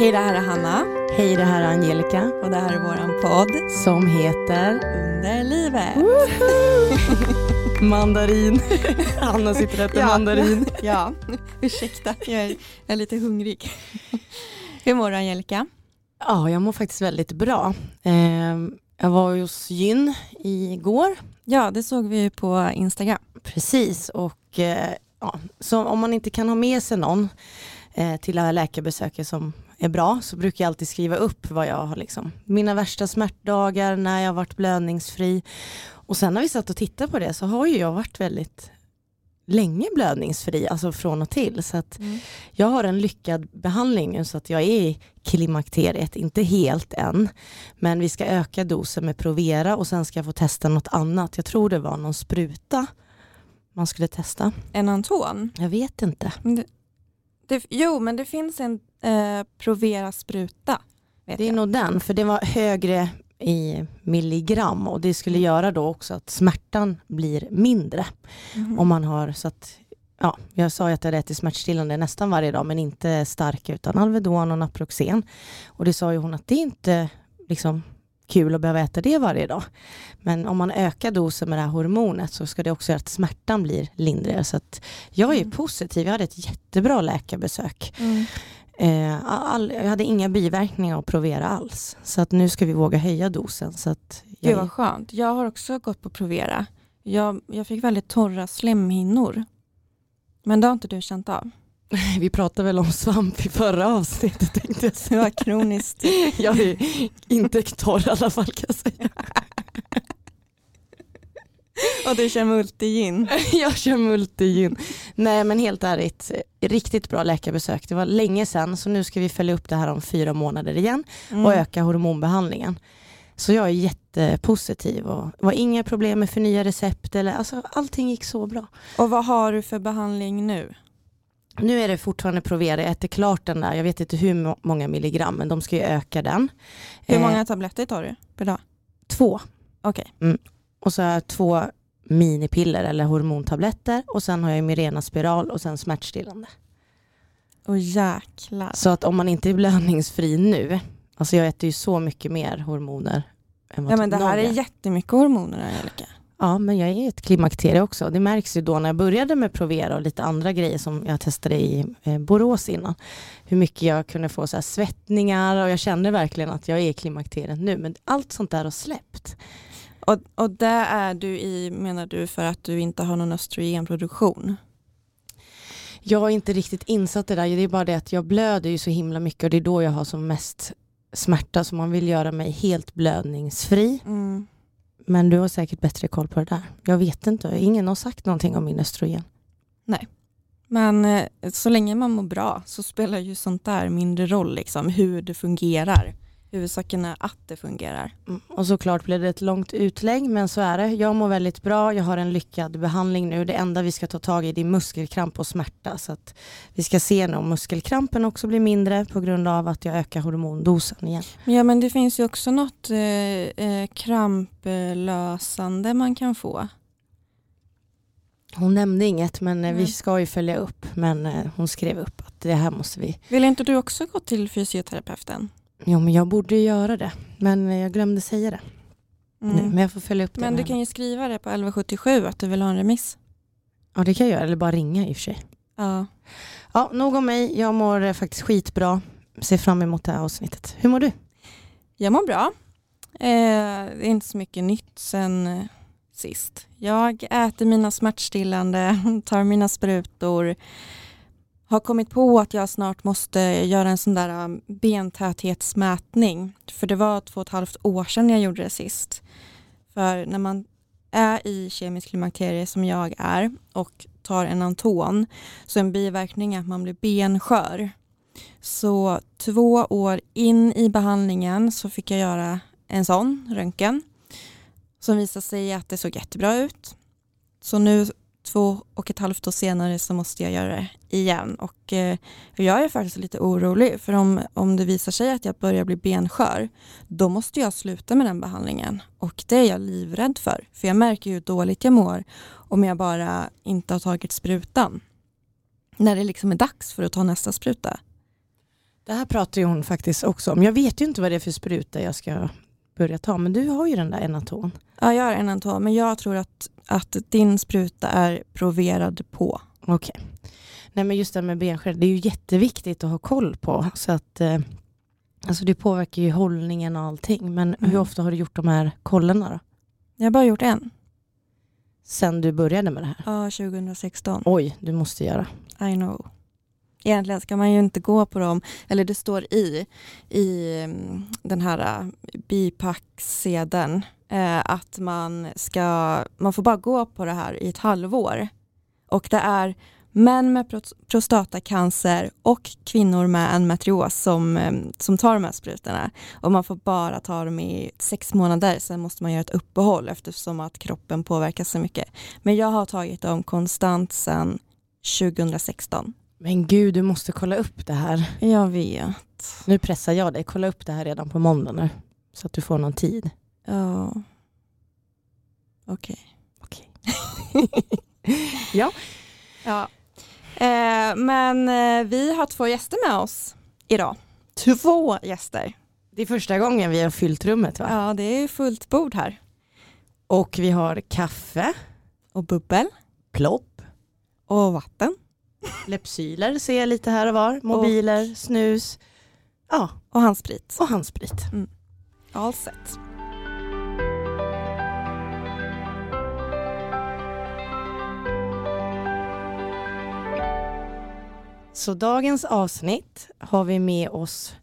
Hej, det här är Hanna Hej, det här är Angelica och det här är våran podd som heter Under livet. Mandarin. Hanna sitter och äter Ja. mandarin. Ja, ursäkta, jag är, jag är lite hungrig. Hur mår du Angelica? Ja, jag mår faktiskt väldigt bra. Eh, jag var hos gyn igår. Ja, det såg vi på Instagram. Precis, och eh, ja, så om man inte kan ha med sig någon eh, till här läkarbesöket som är bra så brukar jag alltid skriva upp vad jag har liksom, mina värsta smärtdagar, när jag har varit blödningsfri. Och sen när vi satt och tittade på det så har ju jag varit väldigt länge blödningsfri, alltså från och till. Så att jag har en lyckad behandling nu så att jag är i klimakteriet, inte helt än. Men vi ska öka dosen med Provera och sen ska jag få testa något annat. Jag tror det var någon spruta man skulle testa. En Anton? Jag vet inte. Det, det, jo, men det finns en eh, Provera spruta. Vet Det är jag. nog den, för det var högre i milligram och det skulle göra då också att smärtan blir mindre. Mhm. Om man har så att, ja, jag sa ju att jag ätit smärtstillande nästan varje dag men inte starka utan Alvedon och Naproxen. Och det sa ju hon att det är inte liksom kul att behöva äta det varje dag. Men om man ökar dosen med det här hormonet så ska det också göra att smärtan blir lindrigare. Så jag är Mm. positiv, jag hade ett jättebra läkarbesök. Mm. Eh, all, jag hade inga biverkningar att provera alls. Så att nu ska vi våga höja dosen. Så att Gud jag, vad skönt. Jag har också gått på Provera. Jag, jag fick väldigt torra slemhinnor. Men det har inte du känt av? vi pratade väl om svamp i förra avsnittet tänkte jag Det säga. var kroniskt. Jag är inte torr i alla fall kan jag säga. Och du kör multigin. Jag kör multigyn. Nej men helt ärligt, riktigt bra läkarbesök. Det var länge sedan så nu ska vi följa upp det här om fyra månader igen Mm. och öka hormonbehandlingen. Så jag är jättepositiv och det var inga problem med förnya recept eller alltså allting gick så bra. Och vad har du för behandling nu? Nu är det fortfarande Provera, jag äter klart den där, jag vet inte hur må- många milligram men de ska ju öka den. Hur Eh, många tabletter tar du per dag? Två. Okej. Och så har jag två minipiller eller hormontabletter och sen har jag Mirena spiral och sen smärtstillande. Och jäklar. Så att om man inte är blödningsfri nu, alltså jag äter ju så mycket mer hormoner än vad Ja, men det här är jättemycket hormoner Angelica. Ja, men jag är i ett klimakterie också. Det märks ju då när jag började med Provera och lite andra grejer som jag testade i eh, Borås innan. Hur mycket jag kunde få så svettningar och jag kände verkligen att jag är i klimakteriet nu. Men allt sånt där har släppt. Och, och det är du i, menar du, för att du inte har någon östrogenproduktion? Jag är inte riktigt insatt i det där. Det är bara det att jag blöder ju så himla mycket och det är då jag har som mest smärta. Så man vill göra mig helt blödningsfri. Mm. Men du har säkert bättre koll på det där. Jag vet inte. Ingen har sagt någonting om min östrogen. Nej, Men eh, så länge man mår bra så spelar ju sånt där mindre roll, liksom, hur det fungerar. Huvudsaken är att det fungerar. Mm, Och såklart blev det ett långt utlägg, men så är det. Jag mår väldigt bra, jag har en lyckad behandling nu. Det enda vi ska ta tag i det är muskelkramp och smärta. Så att vi ska se nu om muskelkrampen också blir mindre på grund av att jag ökar hormondosen igen. Ja men det finns ju också något eh, eh, kramplösande man kan få. Hon nämnde inget, men eh, vi ska ju följa upp. Men eh, hon skrev upp att det här måste vi... Vill inte du också gå till fysioterapeuten? Jo, men jag borde göra det. Men jag glömde säga det Mm. nu. Men jag får följa upp det. Men du kan ju skriva det på 1177 att du vill ha en remiss. Ja, det kan jag göra. Eller bara ringa i och för sig. Ja. Ja, nog om mig. Jag mår faktiskt skitbra. Ser fram emot det här avsnittet. Hur mår du? Jag mår bra. Eh, det är inte så mycket nytt sen eh, sist. Jag äter mina smärtstillande, tar mina sprutor, har kommit på att jag snart måste göra en sån där um, bentäthetsmätning. För det var två och ett halvt år sedan jag gjorde det sist. För när man är i kemisk klimakterie som jag är och tar en Anton så en biverkning är att man blir benskör. Så två år in i behandlingen så fick jag göra en sån röntgen som visade sig att det såg jättebra ut. Så nu två och ett halvt år senare så måste jag göra det igen och eh, jag är faktiskt lite orolig för om, om det visar sig att jag börjar bli benskör då måste jag sluta med den behandlingen och det är jag livrädd för för jag märker ju hur dåligt jag mår om jag bara inte har tagit sprutan när det liksom är dags för att ta nästa spruta. Det här pratar ju hon faktiskt också om. Jag vet ju inte vad det är för spruta jag ska börja ta, men du har ju den där Enaton. Ja, jag har Enaton, men jag tror att, att din spruta är proverad på. Okej. Okay. Nej men just det med benskär, det är ju jätteviktigt att ha koll på. Så att, eh, alltså det påverkar ju hållningen och allting. Men mm. hur ofta har du gjort de här kollarna då? Jag har bara gjort en. Sen du började med det här? Ja, 2016. Oj, du måste göra. I know. Egentligen ska man ju inte gå på dem, eller det står i, i mm, den här äh, bipacksedeln eh, att man ska, man får bara gå på det här i ett halvår. Och det är män med prostatacancer och kvinnor med endometrios som, mm, som tar de här sprutorna. Och man får bara ta dem i sex månader, sen måste man göra ett uppehåll eftersom att kroppen påverkas så mycket. Men jag har tagit dem konstant sedan 2016. Men gud, du måste kolla upp det här. Jag vet. Nu pressar jag dig. Kolla upp det här redan på måndag nu. Så att du får någon tid. Ja. Okej. Okay. okay. ja. ja. Eh, men eh, vi har två gäster med oss idag. Två gäster. Det är första gången vi har fyllt rummet va? Ja, det är fullt bord här. Och vi har kaffe. Och bubbel. Plopp. Och vatten. Lepsyler ser jag lite här och var. Mobiler, och, snus. Ja. Och handsprit. Och handsprit. Mm. All set. Så dagens avsnitt har vi med oss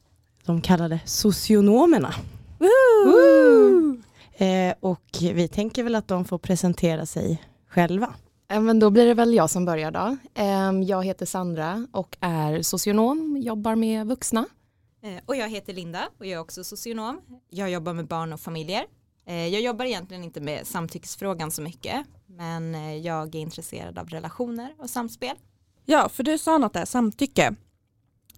de kallade socionomerna. Eh, och vi tänker väl att de får presentera sig själva. Men då blir det väl jag som börjar då. Ehm, jag heter Sandra och är socionom, jobbar med vuxna. Eh, och jag heter Linda och jag är också socionom. Jag jobbar med barn och familjer. Eh, jag jobbar egentligen inte med samtyckesfrågan så mycket, men eh, jag är intresserad av relationer och samspel. Ja, för du sa något där, samtycke.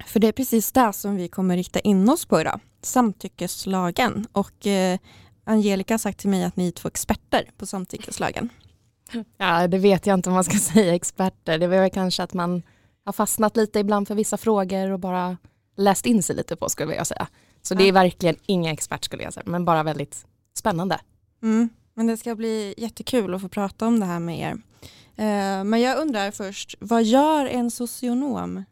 För det är precis det som vi kommer rikta in oss på idag, samtyckeslagen. Och eh, Angelica har sagt till mig att ni är två experter på samtyckeslagen. Ja, det vet jag inte om man ska säga experter. Det var kanske att man har fastnat lite ibland för vissa frågor och bara läst in sig lite på skulle jag säga. Så det är verkligen ingen expert skulle jag säga, men bara väldigt spännande. Mm, men det ska bli jättekul att få prata om det här med er. Eh, men jag undrar först, vad gör en socionom?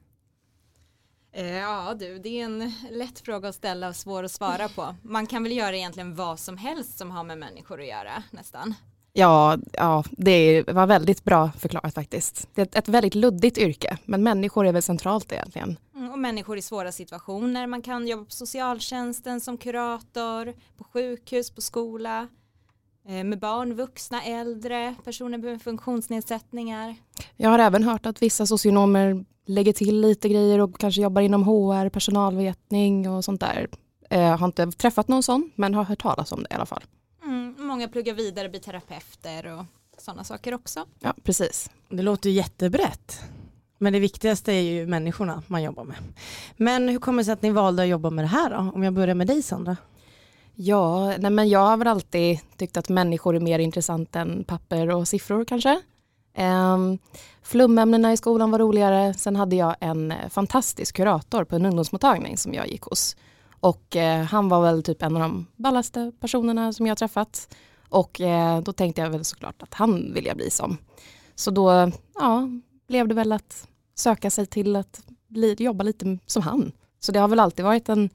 Eh, ja du, det är en lätt fråga att ställa och svår att svara på. Man kan väl göra egentligen vad som helst som har med människor att göra nästan. Ja, ja, det var väldigt bra förklarat faktiskt. Det är ett väldigt luddigt yrke, men människor är väl centralt egentligen. Mm, och människor i svåra situationer. Man kan jobba på socialtjänsten som kurator, på sjukhus, på skola, eh, med barn, vuxna, äldre, personer med funktionsnedsättningar. Jag har även hört att vissa socionomer lägger till lite grejer och kanske jobbar inom HR, personalvetning och sånt där. Jag eh, har inte träffat någon sån, men har hört talas om det i alla fall. Många pluggar vidare, blir terapeuter och sådana saker också. Ja, precis. Det låter jättebrett. Men det viktigaste är ju människorna man jobbar med. Men hur kommer det sig att ni valde att jobba med det här då? Om jag börjar med dig Sandra. Ja, nej men jag har väl alltid tyckt att människor är mer intressant än papper och siffror kanske. Um, flumämnena i skolan var roligare. Sen hade jag en fantastisk kurator på en ungdomsmottagning som jag gick hos. Och eh, han var väl typ en av de ballaste personerna som jag träffat. Och eh, då tänkte jag väl såklart att han vill jag bli som. Så då ja, blev det väl att söka sig till att bli, jobba lite som han. Så det har väl alltid varit en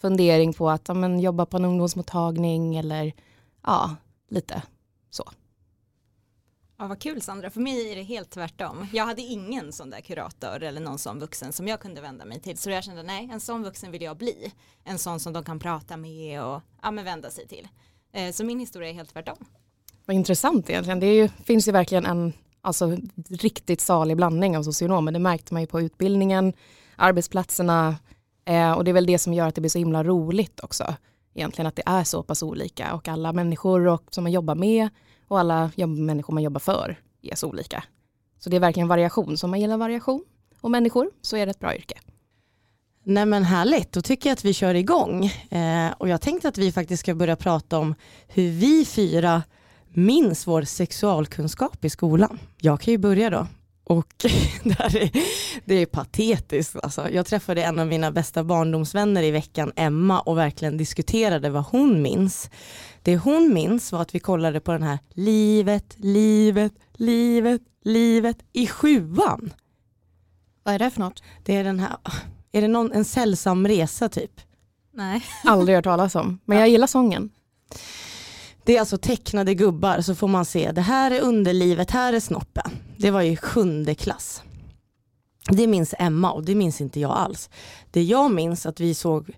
fundering på att ja, men, jobba på en ungdomsmottagning eller ja, lite så. Ja, vad kul Sandra, för mig är det helt tvärtom. Jag hade ingen sån där kurator eller någon sån vuxen som jag kunde vända mig till. Så jag kände nej, en sån vuxen vill jag bli. En sån som de kan prata med och ja, men vända sig till. Eh, så min historia är helt tvärtom. Vad intressant egentligen. Det ju, finns ju verkligen en alltså, riktigt salig blandning av socionomer. Det märkte man ju på utbildningen, arbetsplatserna eh, och det är väl det som gör att det blir så himla roligt också. Egentligen att det är så pass olika och alla människor och, som man jobbar med och alla människor man jobbar för är så olika. Så det är verkligen variation. Så om man gillar variation och människor så är det ett bra yrke. Nej men härligt, då tycker jag att vi kör igång. Eh, och jag tänkte att vi faktiskt ska börja prata om hur vi fyra minns vår sexualkunskap i skolan. Jag kan ju börja då. Och det, är, det är patetiskt. Alltså, jag träffade en av mina bästa barndomsvänner i veckan, Emma, och verkligen diskuterade vad hon minns. Det hon minns var att vi kollade på den här Livet, livet, livet, livet i sjuan. Vad är det för något? Det är den här, är det någon, en sällsam resa typ? Nej. Aldrig hört talas om, men jag gillar sången. Det är alltså tecknade gubbar så får man se, det här är underlivet, här är snoppen. Det var i sjunde klass. Det minns Emma och det minns inte jag alls. Det jag minns att vi såg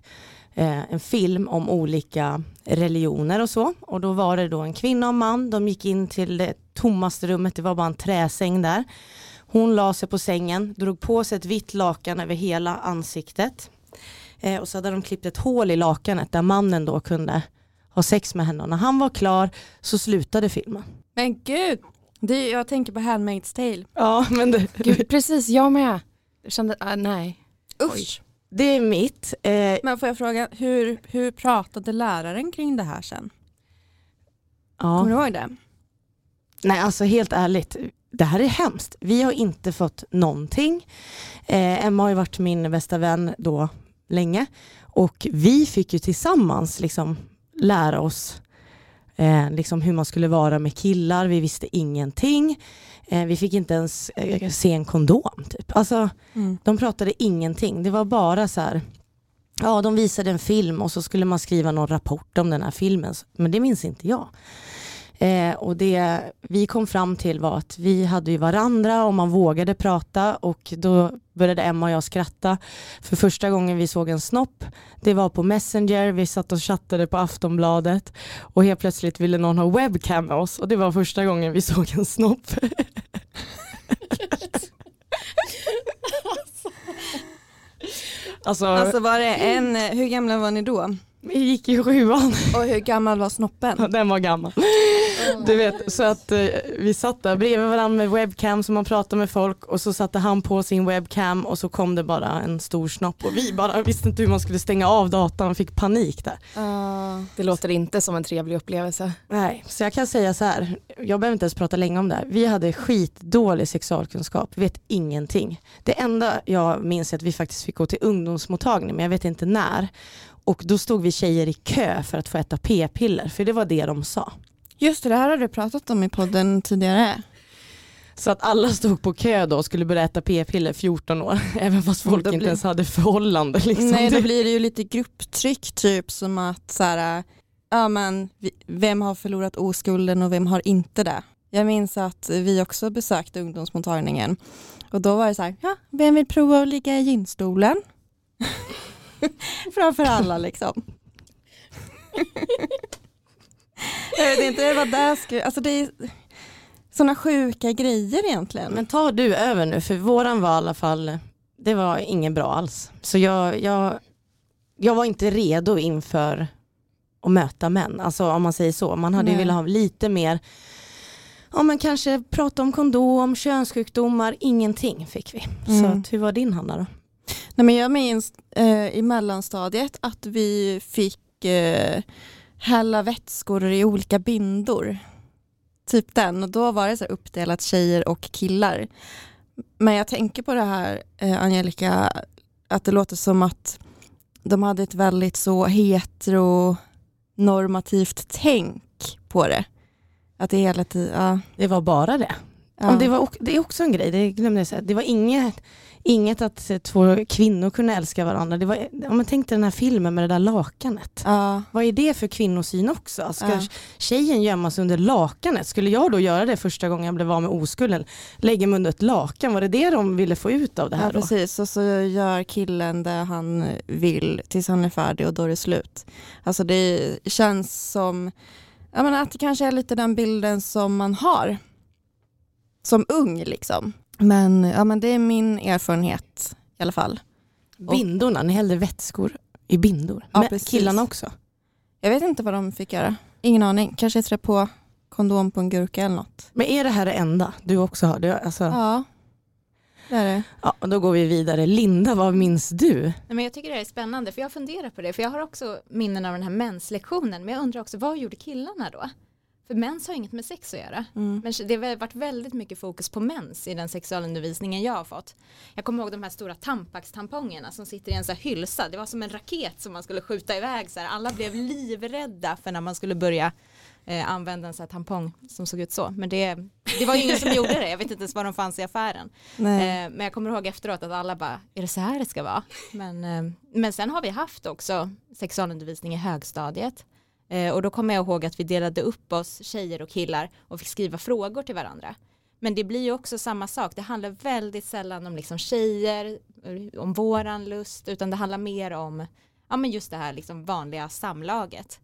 eh, en film om olika religioner och så. Och då var det då en kvinna och man, de gick in till det tommaste rummet, det var bara en träsäng där. Hon la sig på sängen, drog på sig ett vitt lakan över hela ansiktet. Eh, och så hade de klippt ett hål i lakanet där mannen då kunde ha sex med henne och när han var klar så slutade filmen. Men gud, det, jag tänker på Handmaid's Tale. Ja men det, Gud, precis, jag med. Jag kände, ah, nej. Usch. det är mitt. Eh, Men får jag fråga, hur, hur pratade läraren kring det här sen? ja. Kommer du ihåg det? Nej alltså helt ärligt, det här är hemskt. Vi har inte fått någonting. Eh, Emma har ju varit min bästa vän då länge och vi fick ju tillsammans liksom lära oss eh, liksom hur man skulle vara med killar. Vi visste ingenting. Eh, vi fick inte ens eh, se en kondom. Typ. Alltså, Mm. de pratade ingenting. Det var bara så här, ja de visade en film och så skulle man skriva någon rapport om den här filmen. Men det minns inte jag. Eh, och det vi kom fram till var att vi hade ju varandra och man vågade prata och då började Emma och jag skratta. För första gången vi såg en snopp, det var på Messenger, vi satt och chattade på Aftonbladet och helt plötsligt ville någon ha webcam med oss och det var första gången vi såg en snopp. alltså, Alltså var det en, hur gamla var ni då? vi gick i sjuan. Och hur gammal var snoppen? Den var gammal. Du vet, så att eh, vi satt där bredvid varandra med webcam som man pratade med folk och så satte han på sin webcam och så kom det bara en stor snopp och vi bara visste inte hur man skulle stänga av datan, fick panik där. Uh, Det låter inte som en trevlig upplevelse. Nej, så jag kan säga så här, jag behöver inte ens prata länge om det här. Vi hade skitdålig sexualkunskap, vet ingenting. Det enda jag minns är att vi faktiskt fick gå till ungdomsmottagning, men jag vet inte när. Och då stod vi tjejer i kö för att få äta p-piller, för det var det de sa. Just det, det här har du pratat om i podden tidigare. Så att alla stod på kö då och skulle börja äta p-piller 14 år, även fast folk inte blir- ens hade förhållande. Liksom. Nej, då blir det ju lite grupptryck typ som att så här, ja men vem har förlorat oskulden och vem har inte det? Jag minns att vi också besökte ungdomsmottagningen och då var det så här, ja, vem vill prova att ligga i gynstolen? Framför alla liksom. jag vet inte, det var där skulle, alltså det är sådana sjuka grejer egentligen. Men tar du över nu, för våran var i alla fall, det var ingen bra alls. Så jag, jag, jag var inte redo inför att möta män, alltså om man säger så. Man hade ju Nej. velat ha lite mer, ja men kanske prata om kondom, könssjukdomar, ingenting fick vi. Så Mm. att, hur var din Hanna då? Nej, men jag minns eh, i mellanstadiet att vi fick eh, hälla vätskor i olika bindor. Typ den och då var det så uppdelat tjejer och killar. Men jag tänker på det här eh, Angelica, att det låter som att de hade ett väldigt så heteronormativt tänk på det. Att det hela tiden, ja. Det var bara det. ja. Om det, var, det är också en grej, det glömde jag säga. Det var inget, inget att eh, två kvinnor kunde älska varandra. Det var, om man tänkte den här filmen med det där lakanet. ja. Vad är det för kvinnosyn också? Ska Ja. tjejen sig under lakanet? Skulle jag då göra det första gången jag blev av med oskulden? Lägga mig under ett lakan? Var det det de ville få ut av det här ja, då? precis. Och så gör killen det han vill tills han är färdig och då är det slut. Alltså det känns som jag menar, att det kanske är lite den bilden som man har som ung. liksom. Men, ja, men det är min erfarenhet i alla fall. Bindorna, ni hällde vätskor i bindor. Ja, Men precis. killarna också? Jag vet inte vad de fick göra. Ingen aning. Kanske trä på kondom på en gurka eller något. Men är det här det enda du också har? Du, alltså, ja. Ja, det är det. och då går vi vidare. Linda, vad minns du? Nej, men jag tycker det här är spännande för jag funderar på det för jag har också minnen av den här menslektionen men jag undrar också vad gjorde killarna då? För mens har inget med sex att göra. Mm. Men det har varit väldigt mycket fokus på mens i den sexualundervisningen jag har fått. Jag kommer ihåg de här stora Tampax-tampongerna som sitter i en så här hylsa. Det var som en raket som man skulle skjuta iväg. Så här. Alla blev livrädda för när man skulle börja eh, använda en så här tampong som såg ut så. Men det, det var ju ingen som gjorde det. Jag vet inte ens var de fanns i affären. Eh, men jag kommer ihåg efteråt att alla bara, är det så här det ska vara? Men, eh, men sen har vi haft också sexualundervisning i högstadiet. Eh, och då kommer jag ihåg att vi delade upp oss, tjejer och killar, och fick skriva frågor till varandra. Men det blir ju också samma sak, det handlar väldigt sällan om liksom tjejer, eh, om våran lust, utan det handlar mer om ja, men just det här liksom vanliga samlaget.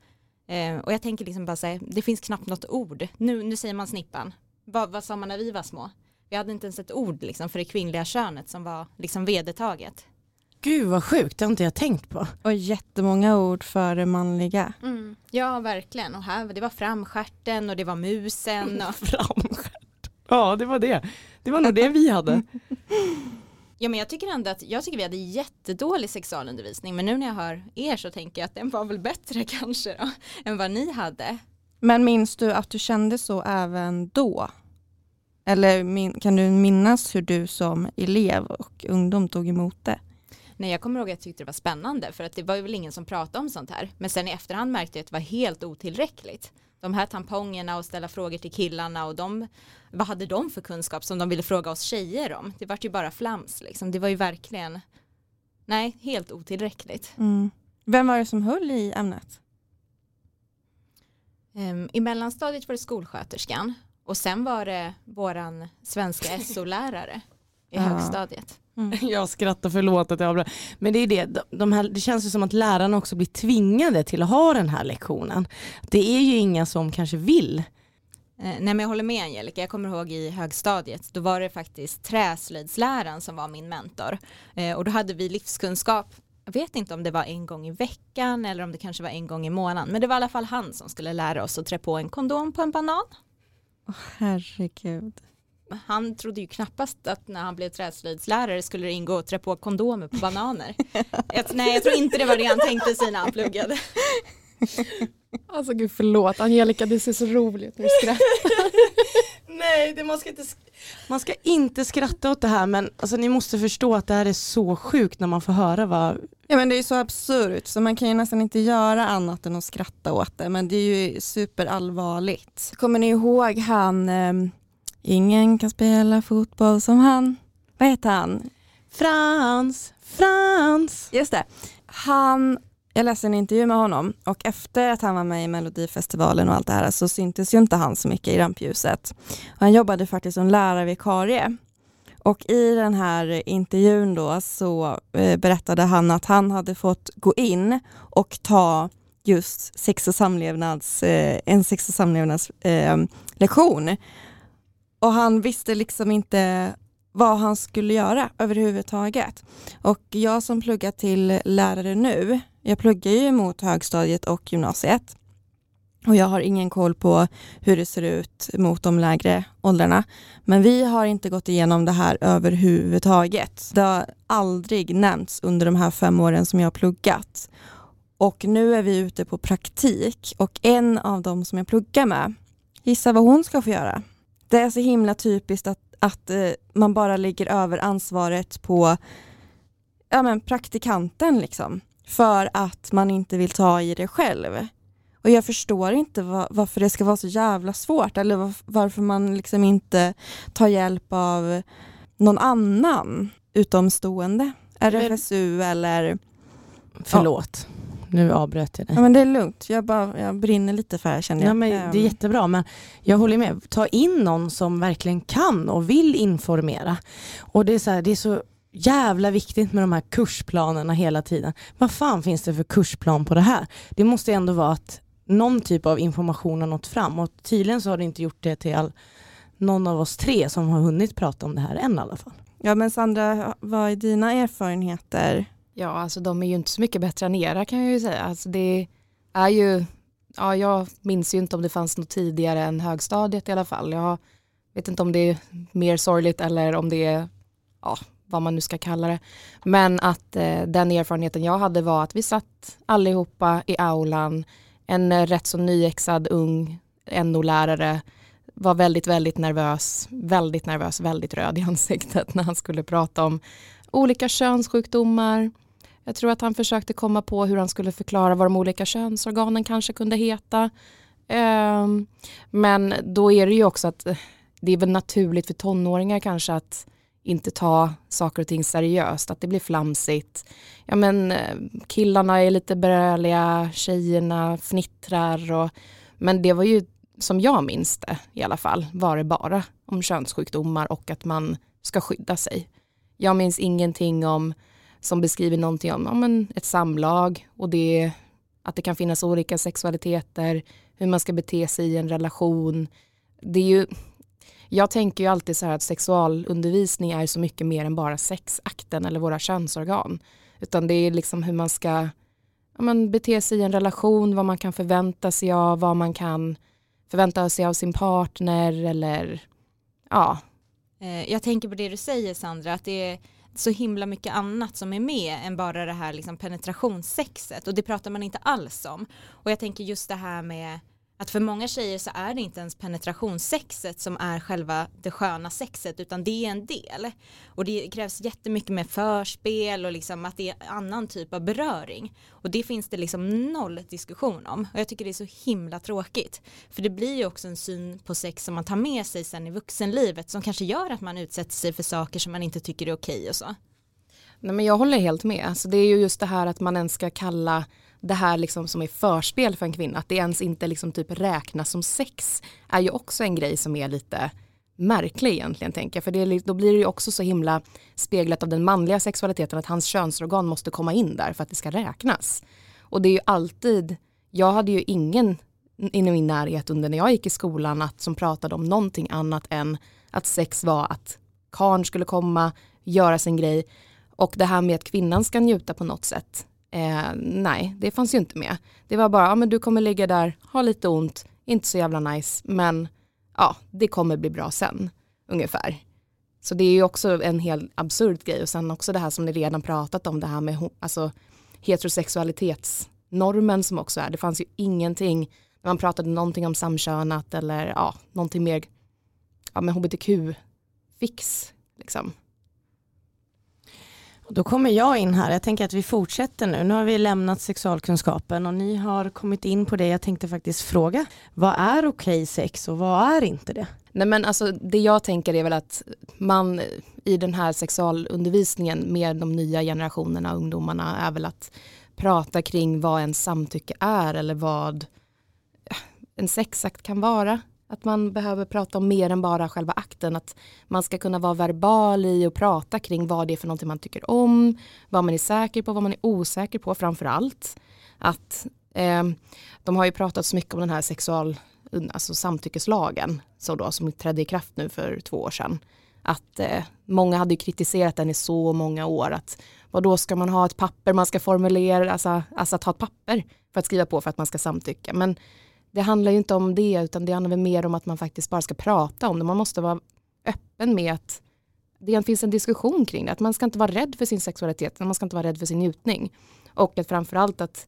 Eh, och jag tänker liksom bara säga, det finns knappt något ord. Nu, nu säger man snippan. Vad, vad sa man när vi var små? Vi hade inte ens ett ord liksom för det kvinnliga könet som var liksom vedertaget. Gud vad sjukt, det har inte jag tänkt på. Och jättemånga ord för det manliga. Ja, verkligen. Och här, det var framskärten och det var musen. Och, Framskärt. Ja, det var det. Det var nog det vi hade. ja, men jag tycker ändå att jag tycker vi hade jättedålig sexualundervisning. Men nu när jag hör er så tänker jag att den var väl bättre kanske då, än vad ni hade. Men minns du att du kände så även då? Eller min, kan du minnas hur du som elev och ungdom tog emot det? Nej, jag kommer ihåg att jag tyckte det var spännande för att det var väl ingen som pratade om sånt här. Men sen i efterhand märkte jag att det var helt otillräckligt. De här tampongerna och ställa frågor till killarna och de, vad hade de för kunskap som de ville fråga oss tjejer om? Det var ju bara flams liksom. Det var ju verkligen, nej, helt otillräckligt. Mm. Vem var det som höll i ämnet? Um, I mellanstadiet var det skolsköterskan och sen var det våran svenska SO-lärare i Ja. högstadiet. Jag skrattar, förlåt att jag avbröt. Men det är det, de, här, det känns ju som att lärarna också blir tvingade till att ha den här lektionen. Det är ju inga som kanske vill. Eh, nej men jag håller med Angelica, jag kommer ihåg i högstadiet, då var det faktiskt träslöjdsläraren som var min mentor. Eh, och då hade vi livskunskap, jag vet inte om det var en gång i veckan eller om det kanske var en gång i månaden, men det var i alla fall han som skulle lära oss att trä på en kondom på en banan. Herregud. Han trodde ju knappast att när han blev träslöjdslärare skulle det ingå att trä på kondomer på bananer. jag, nej, jag tror inte det var det han tänkte sig när han pluggade. Alltså gud förlåt, Angelica det ser så roligt ut när du skrattar. Nej, det, man, ska inte, man ska inte skratta åt det här men alltså, ni måste förstå att det här är så sjukt när man får höra vad... Ja men det är så absurt så man kan ju nästan inte göra annat än att skratta åt det men det är ju superallvarligt. Kommer ni ihåg han, ehm, ingen kan spela fotboll som han, vad heter han? Frans, Frans! Just det. Han, jag läste en intervju med honom och efter att han var med i Melodifestivalen och allt det här så syntes ju inte han så mycket i rampljuset. Han jobbade faktiskt som lärarvikarie. Och i den här intervjun då så eh, berättade han att han hade fått gå in och ta just sex och samlevnads, eh, en sex och samlevnadslektion. Eh och han visste liksom inte vad han skulle göra överhuvudtaget. Och jag som pluggar till lärare nu, jag pluggar ju mot högstadiet och gymnasiet. Och jag har ingen koll på hur det ser ut mot de lägre åldrarna. Men vi har inte gått igenom det här överhuvudtaget. Det har aldrig nämnts under de här fem åren som jag har pluggat. Och nu är vi ute på praktik och en av dem som jag pluggar med, gissa vad hon ska få göra? Det är så himla typiskt att, att eh, man bara lägger över ansvaret på ja, men praktikanten liksom. För att man inte vill ta i det själv. Och jag förstår inte va- varför det ska vara så jävla svårt eller varf- varför man liksom inte tar hjälp av någon annan utomstående. RFSU eller... Förlåt, nu avbröt jag dig. Ja men det är lugnt, jag, bara, jag brinner lite för det känner jag. Ja, men det är Ehm, jättebra men jag håller med. Ta in någon som verkligen kan och vill informera. Och det är så, här, det är så jävla viktigt med de här kursplanerna hela tiden. Vad fan finns det för kursplan på det här? Det måste ändå vara att någon typ av information har nått fram och tydligen så har det inte gjort det till all, någon av oss tre som har hunnit prata om det här än i alla fall. Ja men Sandra, vad är dina erfarenheter? Ja, alltså de är ju inte så mycket bättre än era kan jag ju säga. Alltså det är ju, ja jag minns ju inte om det fanns något tidigare än högstadiet i alla fall. Jag vet inte om det är mer sorgligt eller om det är, ja vad man nu ska kalla det. Men att eh, den erfarenheten jag hade var att vi satt allihopa i aulan, en eh, rätt så nyexad ung NO-lärare var väldigt, väldigt nervös, väldigt nervös, väldigt röd i ansiktet när han skulle prata om olika könssjukdomar. Jag tror att han försökte komma på hur han skulle förklara vad de olika könsorganen kanske kunde heta. Ehm, men då är det ju också att eh, det är väl naturligt för tonåringar kanske att inte ta saker och ting seriöst, att det blir flamsigt. Ja men eh, killarna är lite bröliga, tjejerna fnittrar och men det var ju som jag minns det i alla fall var det bara om könssjukdomar och att man ska skydda sig. Jag minns ingenting om som beskriver någonting om ja, men ett samlag och det, att det kan finnas olika sexualiteter, hur man ska bete sig i en relation. Det är ju, jag tänker ju alltid så här att sexualundervisning är så mycket mer än bara sexakten eller våra könsorgan. Utan det är liksom hur man ska ja, man bete sig i en relation, vad man kan förvänta sig av, vad man kan förvänta sig av sin partner eller ja. Eh, jag tänker på det du säger Sandra, att det är så himla mycket annat som är med än bara det här liksom penetrationssexet och det pratar man inte alls om. Och jag tänker just det här med att för många tjejer så är det inte ens penetrationssexet som är själva det sköna sexet utan det är en del. Och det krävs jättemycket med förspel och liksom att det är annan typ av beröring. Och det finns det liksom noll diskussion om. Och jag tycker det är så himla tråkigt. För det blir ju också en syn på sex som man tar med sig sen i vuxenlivet som kanske gör att man utsätter sig för saker som man inte tycker är okej och så. Nej men jag håller helt med. Så det är ju just det här att man ens ska kalla det här liksom som är förspel för en kvinna, att det ens inte liksom typ räknas som sex, är ju också en grej som är lite märklig egentligen tänker jag. För det, då blir det ju också så himla speglat av den manliga sexualiteten att hans könsorgan måste komma in där för att det ska räknas. Och det är ju alltid, jag hade ju ingen i min närhet under när jag gick i skolan att, som pratade om någonting annat än att sex var att karn skulle komma, göra sin grej och det här med att kvinnan ska njuta på något sätt Eh, nej, det fanns ju inte med. Det var bara, ja men du kommer ligga där, ha lite ont, inte så jävla nice, men ja, det kommer bli bra sen, ungefär. Så det är ju också en helt absurd grej och sen också det här som ni redan pratat om, det här med alltså, heterosexualitetsnormen som också är, det fanns ju ingenting, när man pratade någonting om samkönat eller ja, någonting mer, ja men hbtq-fix liksom. Då kommer jag in här. Jag tänker att vi fortsätter nu. Nu har vi lämnat sexualkunskapen och ni har kommit in på det. Jag tänkte faktiskt fråga, vad är okej okay sex och vad är inte det? Nej men alltså det jag tänker är väl att man i den här sexualundervisningen med de nya generationerna och ungdomarna är väl att prata kring vad en samtycke är eller vad en sexakt kan vara. Att man behöver prata om mer än bara själva akten. Att man ska kunna vara verbal i och prata kring vad det är för någonting man tycker om. Vad man är säker på, vad man är osäker på framför allt. Att eh, de har ju pratat så mycket om den här sexual, alltså samtyckeslagen så då, som trädde i kraft nu för två år sedan. Att eh, många hade kritiserat den i så många år. Att vad då ska man ha ett papper man ska formulera, alltså, alltså att ha ett papper för att skriva på för att man ska samtycka. Men det handlar ju inte om det utan det handlar väl mer om att man faktiskt bara ska prata om det. Man måste vara öppen med att det finns en diskussion kring det. Att man ska inte vara rädd för sin sexualitet, man ska inte vara rädd för sin njutning. Och att framförallt att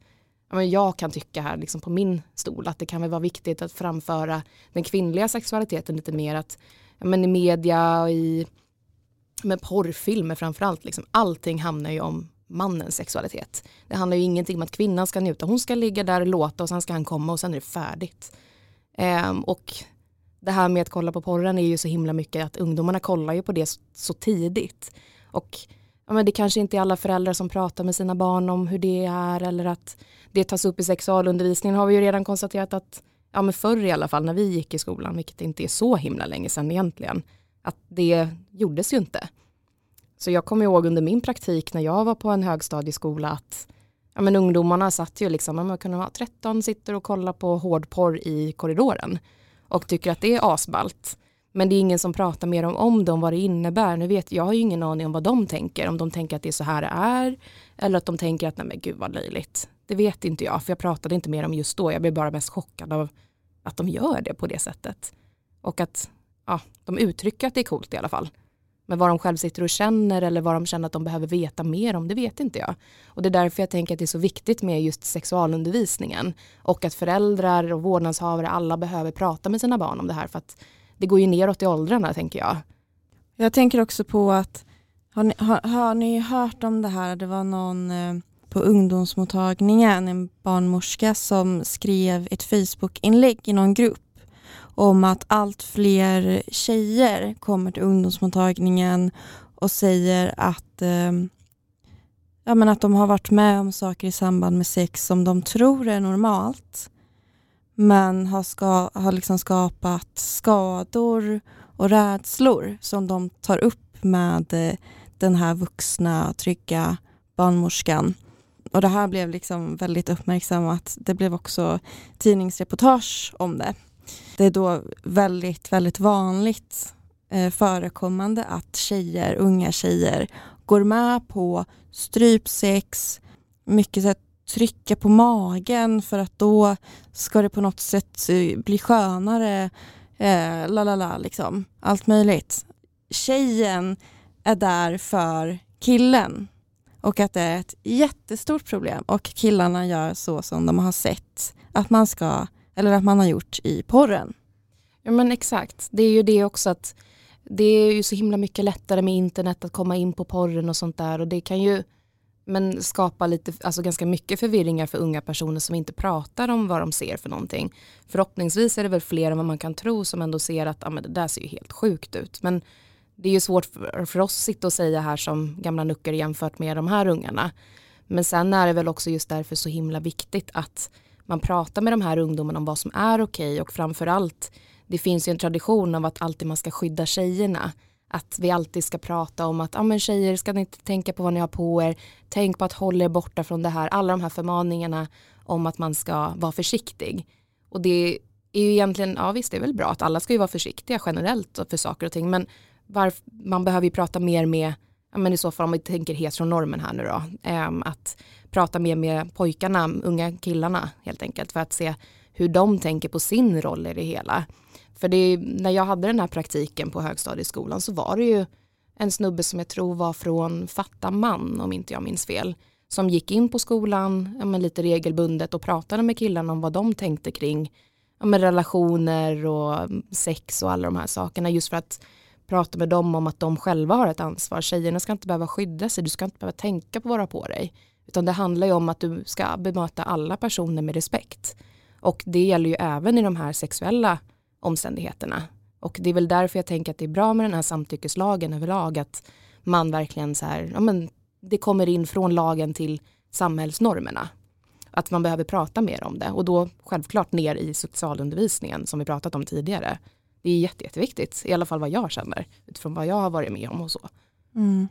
jag kan tycka här liksom på min stol att det kan väl vara viktigt att framföra den kvinnliga sexualiteten lite mer att men i media och i med porrfilmer framförallt, liksom, allting handlar ju om mannens sexualitet. Det handlar ju ingenting om att kvinnan ska njuta, hon ska ligga där och låta och sen ska han komma och sen är det färdigt. Um, och det här med att kolla på porren är ju så himla mycket att ungdomarna kollar ju på det så, så tidigt. Och ja, men det kanske inte är alla föräldrar som pratar med sina barn om hur det är eller att det tas upp i sexualundervisningen har vi ju redan konstaterat att ja men förr i alla fall när vi gick i skolan, vilket inte är så himla länge sedan egentligen, att det gjordes ju inte. Så jag kommer ihåg under min praktik när jag var på en högstadieskola att ja, men ungdomarna satt ju liksom, man kunde vara 13, sitter och kollar på hårdporr i korridoren och tycker att det är asballt. Men det är ingen som pratar mer om, om dem, vad det innebär. Nu vet jag har ju ingen aning om vad de tänker, om de tänker att det är så här det är eller att de tänker att nej men gud vad löjligt. Det vet inte jag, för jag pratade inte mer om just då. Jag blev bara mest chockad av att de gör det på det sättet. Och att ja, de uttrycker att det är coolt i alla fall. Men vad de själv sitter och känner eller vad de känner att de behöver veta mer om, det vet inte jag. Och det är därför jag tänker att det är så viktigt med just sexualundervisningen. Och att föräldrar och vårdnadshavare, alla behöver prata med sina barn om det här. För att det går ju neråt i åldrarna, tänker jag. Jag tänker också på att, har ni, har, har ni hört om det här? Det var någon eh, på ungdomsmottagningen, en barnmorska som skrev ett Facebook-inlägg i någon grupp om att allt fler tjejer kommer till ungdomsmottagningen och säger att, eh, ja, men att de har varit med om saker i samband med sex som de tror är normalt men har, ska, har liksom skapat skador och rädslor som de tar upp med eh, den här vuxna, trygga barnmorskan. Och det här blev liksom väldigt uppmärksammat. Det blev också tidningsreportage om det. Det är då väldigt, väldigt vanligt eh, förekommande att tjejer, unga tjejer går med på strypsex, mycket så trycka på magen för att då ska det på något sätt eh, bli skönare. Eh, la la la liksom. Allt möjligt. Tjejen är där för killen och att det är ett jättestort problem och killarna gör så som de har sett att man ska eller att man har gjort i porren. Ja men exakt, det är ju det också att det är ju så himla mycket lättare med internet att komma in på porren och sånt där och det kan ju men skapa lite, alltså ganska mycket förvirringar för unga personer som inte pratar om vad de ser för någonting. Förhoppningsvis är det väl fler än vad man kan tro som ändå ser att ah, men det där ser ju helt sjukt ut. Men det är ju svårt för, för oss att sitta och säga här som gamla nuckor jämfört med de här ungarna. Men sen är det väl också just därför så himla viktigt att man pratar med de här ungdomarna om vad som är okej okay och framförallt det finns ju en tradition av att alltid man ska skydda tjejerna. Att vi alltid ska prata om att ah, men tjejer ska ni inte tänka på vad ni har på er. Tänk på att hålla er borta från det här. Alla de här förmaningarna om att man ska vara försiktig. Och det är ju egentligen, ja visst det är väl bra att alla ska ju vara försiktiga generellt för saker och ting. Men varf, man behöver ju prata mer med, ja, men i så fall om vi tänker heteronormen här nu då. Eh, att prata mer med pojkarna, unga killarna helt enkelt. För att se hur de tänker på sin roll i det hela. För det, när jag hade den här praktiken på högstadieskolan så var det ju en snubbe som jag tror var från Fatta man om inte jag minns fel. Som gick in på skolan ja, men lite regelbundet och pratade med killarna om vad de tänkte kring ja, men relationer och sex och alla de här sakerna. Just för att prata med dem om att de själva har ett ansvar. Tjejerna ska inte behöva skydda sig, du ska inte behöva tänka på vad du har på dig. Utan det handlar ju om att du ska bemöta alla personer med respekt. Och det gäller ju även i de här sexuella omständigheterna. Och det är väl därför jag tänker att det är bra med den här samtyckeslagen överlag, att man verkligen så här, ja men det kommer in från lagen till samhällsnormerna. Att man behöver prata mer om det och då självklart ner i sexualundervisningen som vi pratat om tidigare. Det är jätte, jätteviktigt, i alla fall vad jag känner utifrån vad jag har varit med om och så. Mm.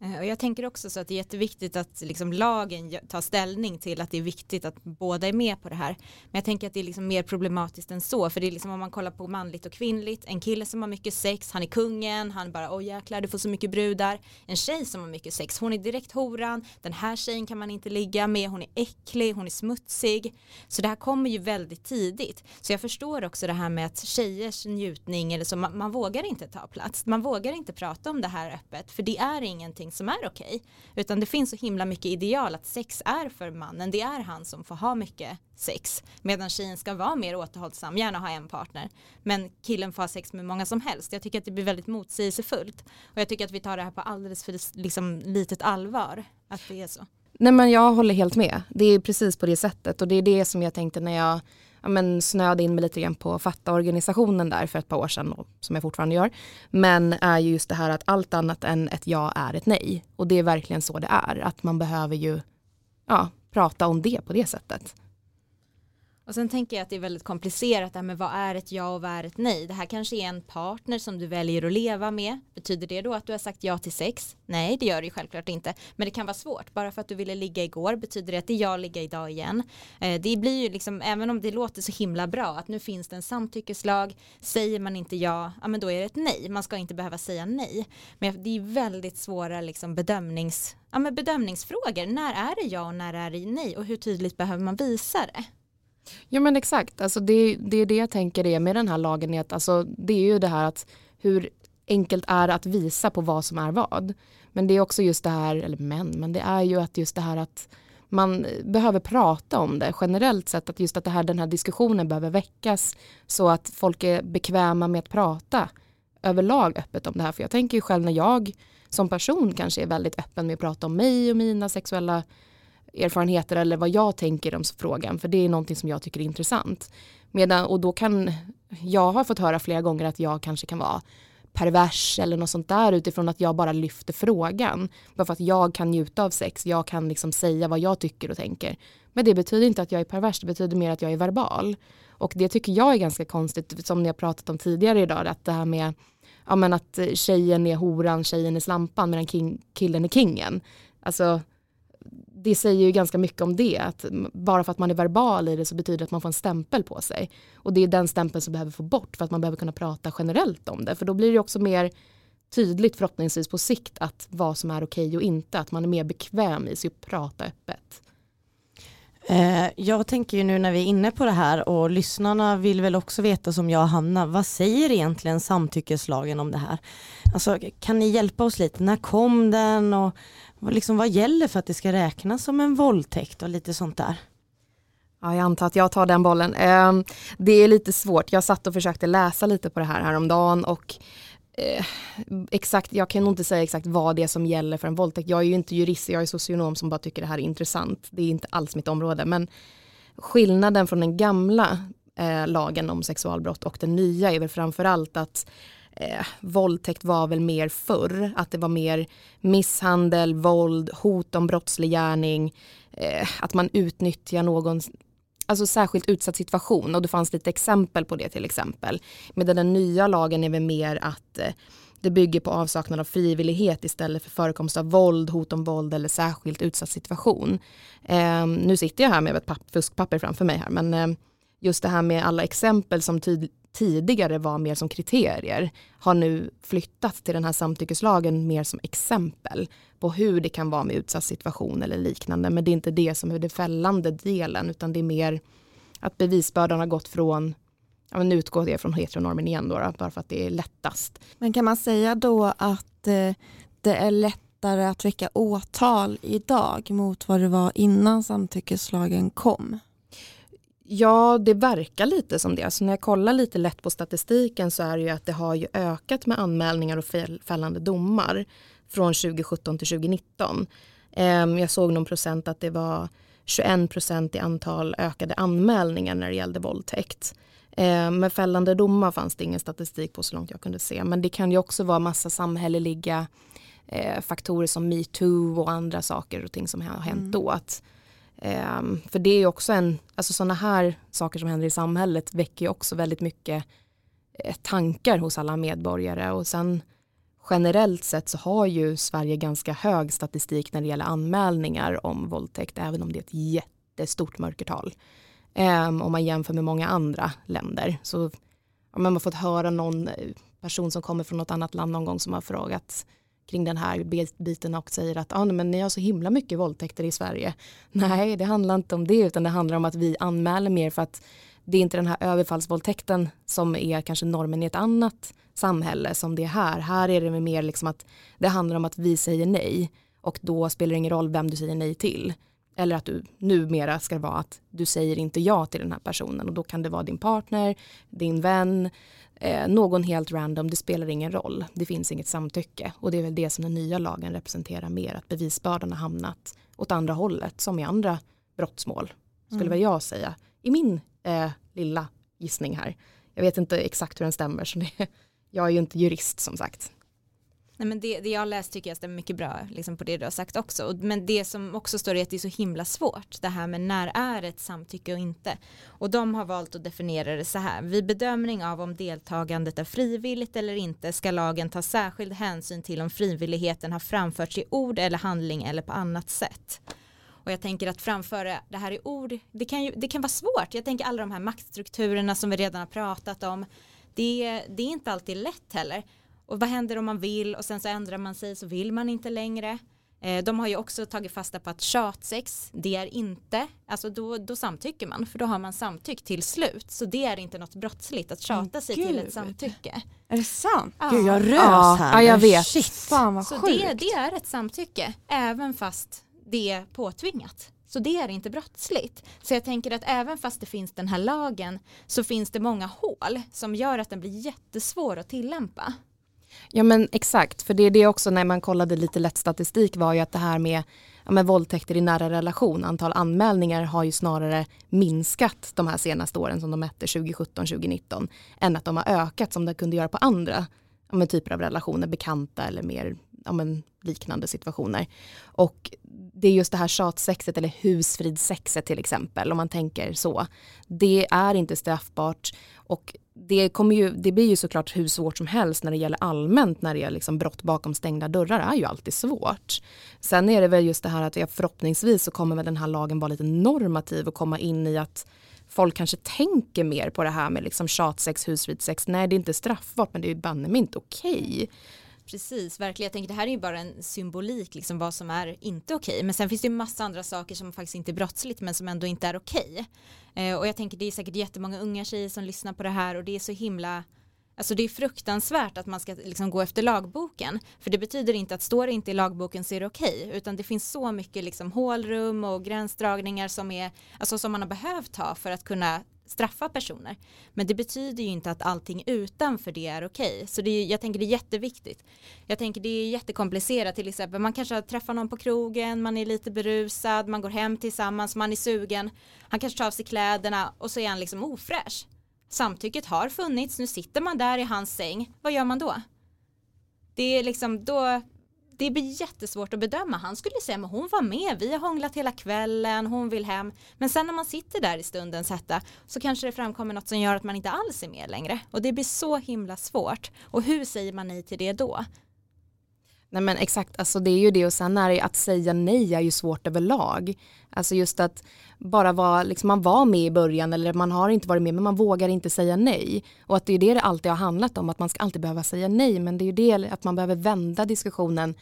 Eh, och jag tänker också så att det är jätteviktigt att liksom lagen tar ställning till att det är viktigt att båda är med på det här. Men jag tänker att det är liksom mer problematiskt än så. För det är liksom om man kollar på manligt och kvinnligt. En kille som har mycket sex, han är kungen, han bara åh jäklar du får så mycket brudar. En tjej som har mycket sex, hon är direkt horan. Den här tjejen kan man inte ligga med, hon är äcklig, hon är smutsig. Så det här kommer ju väldigt tidigt. Så jag förstår också det här med att tjejers njutning eller så, man, man vågar inte ta plats. Man vågar inte prata om det här öppet. För det är ingenting någonting som är okej. Okay. Utan det finns så himla mycket ideal att sex är för mannen. Det är han som får ha mycket sex. Medan tjejen ska vara mer återhållsam, gärna ha en partner. Men killen får ha sex med många som helst. Jag tycker att det blir väldigt motsägelsefullt. Och jag tycker att vi tar det här på alldeles för liksom, litet allvar. Att det är så. Nej men jag håller helt med. Det är precis på det sättet. Och det är det som jag tänkte när jag ja, men snöade in mig lite grann på Fatta-organisationen där för ett par år sedan, och, som jag fortfarande gör. Men är ju just det här att allt annat än ett ja är ett nej. Och det är verkligen så det är, att man behöver ju ja, prata om det på det sättet. Och sen tänker jag att det är väldigt komplicerat det här med vad är ett ja och vad är ett nej. Det här kanske är en partner som du väljer att leva med. Betyder det då att du har sagt ja till sex? Nej, det gör det ju självklart inte. Men det kan vara svårt. Bara för att du ville ligga igår betyder det att det är jag att ligga idag igen. Eh, det blir ju liksom, även om det låter så himla bra att nu finns det en samtyckeslag. Säger man inte ja, ja men då är det ett nej. Man ska inte behöva säga nej. Men det är väldigt svåra liksom bedömnings, ja, men bedömningsfrågor. När är det ja och när är det nej? Och hur tydligt behöver man visa det? Ja men exakt, alltså det, det är det jag tänker är med den här lagen är att alltså, det är ju det här att hur enkelt är att visa på vad som är vad. Men det är också just det här, eller men, men det är ju att just det här att man behöver prata om det generellt sett, att just att det här, den här diskussionen behöver väckas så att folk är bekväma med att prata överlag öppet om det här. För jag tänker ju själv när jag som person kanske är väldigt öppen med att prata om mig och mina sexuella erfarenheter eller vad jag tänker om frågan, för det är någonting som jag tycker är intressant. Medan, och då kan, jag har fått höra flera gånger att jag kanske kan vara pervers eller något sånt där utifrån att jag bara lyfter frågan. Bara för att jag kan njuta av sex, jag kan liksom säga vad jag tycker och tänker. Men det betyder inte att jag är pervers, det betyder mer att jag är verbal. Och det tycker jag är ganska konstigt, som ni har pratat om tidigare idag, att det här med ja, men att tjejen är horan, tjejen är slampan medan king, killen är kingen. Alltså det säger ju ganska mycket om det. Att bara för att man är verbal i det så betyder det att man får en stämpel på sig. Och det är den stämpeln som behöver få bort för att man behöver kunna prata generellt om det. För då blir det också mer tydligt förhoppningsvis på sikt att vad som är okej och inte. Att man är mer bekväm i sig att prata öppet. Eh, jag tänker ju nu när vi är inne på det här och lyssnarna vill väl också veta som jag och Hanna, vad säger egentligen samtyckeslagen om det här? Alltså kan ni hjälpa oss lite, när kom den och liksom, vad gäller för att det ska räknas som en våldtäkt och lite sånt där? Ja, jag antar att jag tar den bollen. Ehm, det är lite svårt. Jag satt och försökte läsa lite på det här häromdagen och eh, exakt, jag kan nog inte säga exakt vad det är som gäller för en våldtäkt. Jag är ju inte jurist, jag är socionom som bara tycker det här är intressant. Det är inte alls mitt område, men skillnaden från den gamla eh, lagen om sexualbrott och den nya är väl framförallt att eh, våldtäkt var väl mer förr, att det var mer misshandel, våld, hot om brottslig gärning, eh, att man utnyttjar någon alltså särskilt utsatt situation och det fanns lite exempel på det till exempel. Medan den nya lagen är väl mer att eh, det bygger på avsaknad av frivillighet istället för förekomst av våld, hot om våld eller särskilt utsatt situation. Eh, nu sitter jag här med ett papp, fuskpapper framför mig här men eh, just det här med alla exempel som tidigare var mer som kriterier har nu flyttat till den här samtyckeslagen mer som exempel på hur det kan vara med utsatt situation eller liknande. Men det är inte det som är den fällande delen utan det är mer att bevisbördan har gått från Ja, men nu utgår det från heteronormen igen då, bara för att det är lättast. Men kan man säga då att eh, det är lättare att väcka åtal idag mot vad det var innan samtyckeslagen kom? Ja, det verkar lite som det. Alltså när jag kollar lite lätt på statistiken så är det ju att det har ju ökat med anmälningar och fällande domar från 2017 till 2019. Ehm, jag såg någon procent att det var 21 procent i antal ökade anmälningar när det gällde våldtäkt. Ehm, med fällande domar fanns det ingen statistik på så långt jag kunde se. Men det kan ju också vara massa samhälleliga eh, faktorer som metoo och andra saker och ting som har hänt mm. då. Att Um, för det är också en, alltså sådana här saker som händer i samhället väcker ju också väldigt mycket eh, tankar hos alla medborgare och sen generellt sett så har ju Sverige ganska hög statistik när det gäller anmälningar om våldtäkt även om det är ett jättestort mörkertal. Um, om man jämför med många andra länder så har man fått höra någon eh, person som kommer från något annat land någon gång som har frågat kring den här biten och säger att ah, men ni har så himla mycket våldtäkter i Sverige. Nej, det handlar inte om det utan det handlar om att vi anmäler mer för att det är inte den här överfallsvåldtäkten som är kanske normen i ett annat samhälle som det är här. Här är det mer liksom att det handlar om att vi säger nej och då spelar det ingen roll vem du säger nej till. Eller att du numera ska vara att du säger inte ja till den här personen och då kan det vara din partner, din vän, eh, någon helt random, det spelar ingen roll. Det finns inget samtycke och det är väl det som den nya lagen representerar mer, att bevisbördan har hamnat åt andra hållet som i andra brottsmål, skulle mm. väl jag säga, i min eh, lilla gissning här. Jag vet inte exakt hur den stämmer, så det, jag är ju inte jurist som sagt. Nej, men det, det jag läst tycker jag stämmer mycket bra liksom på det du har sagt också. Men det som också står är att det är så himla svårt. Det här med när är ett samtycke och inte. Och de har valt att definiera det så här. Vid bedömning av om deltagandet är frivilligt eller inte ska lagen ta särskild hänsyn till om frivilligheten har framförts i ord eller handling eller på annat sätt. Och jag tänker att framföra det här i ord, det kan, ju, det kan vara svårt. Jag tänker alla de här maktstrukturerna som vi redan har pratat om. Det, det är inte alltid lätt heller. Och vad händer om man vill och sen så ändrar man sig så vill man inte längre. Eh, de har ju också tagit fasta på att tjatsex, det är inte, alltså då, då samtycker man, för då har man samtyckt till slut. Så det är inte något brottsligt att tjata sig till ett samtycke. Är det sant? Ja. Gud jag rös Ja, här. ja, jag vet. Shit. Fan vad Så sjukt. det, det är ett samtycke, även fast det är påtvingat. Så det är inte brottsligt. Så jag tänker att även fast det finns den här lagen så finns det många hål som gör att den blir jättesvår att tillämpa. Ja men exakt, för det är det också när man kollade lite lätt statistik var ju att det här med, ja, med våldtäkter i nära relation, antal anmälningar har ju snarare minskat de här senaste åren som de mätte 2017-2019 än att de har ökat som det kunde göra på andra ja, men typer av relationer, bekanta eller mer ja, men liknande situationer. Och det är just det här tjatsexet eller husfridsexet till exempel, om man tänker så. Det är inte straffbart och det, kommer ju, det blir ju såklart hur svårt som helst när det gäller allmänt när det gäller liksom brott bakom stängda dörrar är ju alltid svårt. Sen är det väl just det här att jag förhoppningsvis så kommer väl den här lagen vara lite normativ och komma in i att folk kanske tänker mer på det här med liksom tjatsex, husfridsex. Nej det är inte straffbart men det är ju banne mig inte okej. Precis, verkligen. Jag tänker det här är ju bara en symbolik, liksom vad som är inte okej. Men sen finns det ju massa andra saker som faktiskt inte är brottsligt men som ändå inte är okej. Eh, och jag tänker det är säkert jättemånga unga tjejer som lyssnar på det här och det är så himla Alltså det är fruktansvärt att man ska liksom gå efter lagboken. För det betyder inte att står det inte i lagboken så är det okej. Utan det finns så mycket liksom hålrum och gränsdragningar som, är, alltså som man har behövt ha för att kunna straffa personer. Men det betyder ju inte att allting utanför det är okej. Så det är, jag tänker det är jätteviktigt. Jag tänker det är jättekomplicerat till exempel. Man kanske träffar någon på krogen, man är lite berusad, man går hem tillsammans, man är sugen. Han kanske tar av sig kläderna och så är han liksom ofräsch. Samtycket har funnits, nu sitter man där i hans säng. Vad gör man då? Det är liksom då det blir jättesvårt att bedöma. Han skulle säga men hon var med, vi har hånglat hela kvällen, hon vill hem. Men sen när man sitter där i stundens hetta så kanske det framkommer något som gör att man inte alls är med längre. Och det blir så himla svårt. Och hur säger man nej till det då? Nej men exakt, alltså det är ju det och sen är det ju att säga nej är ju svårt överlag. Alltså just att bara vara, liksom man var med i början eller man har inte varit med men man vågar inte säga nej. Och att det är det det alltid har handlat om, att man ska alltid behöva säga nej men det är ju det att man behöver vända diskussionen,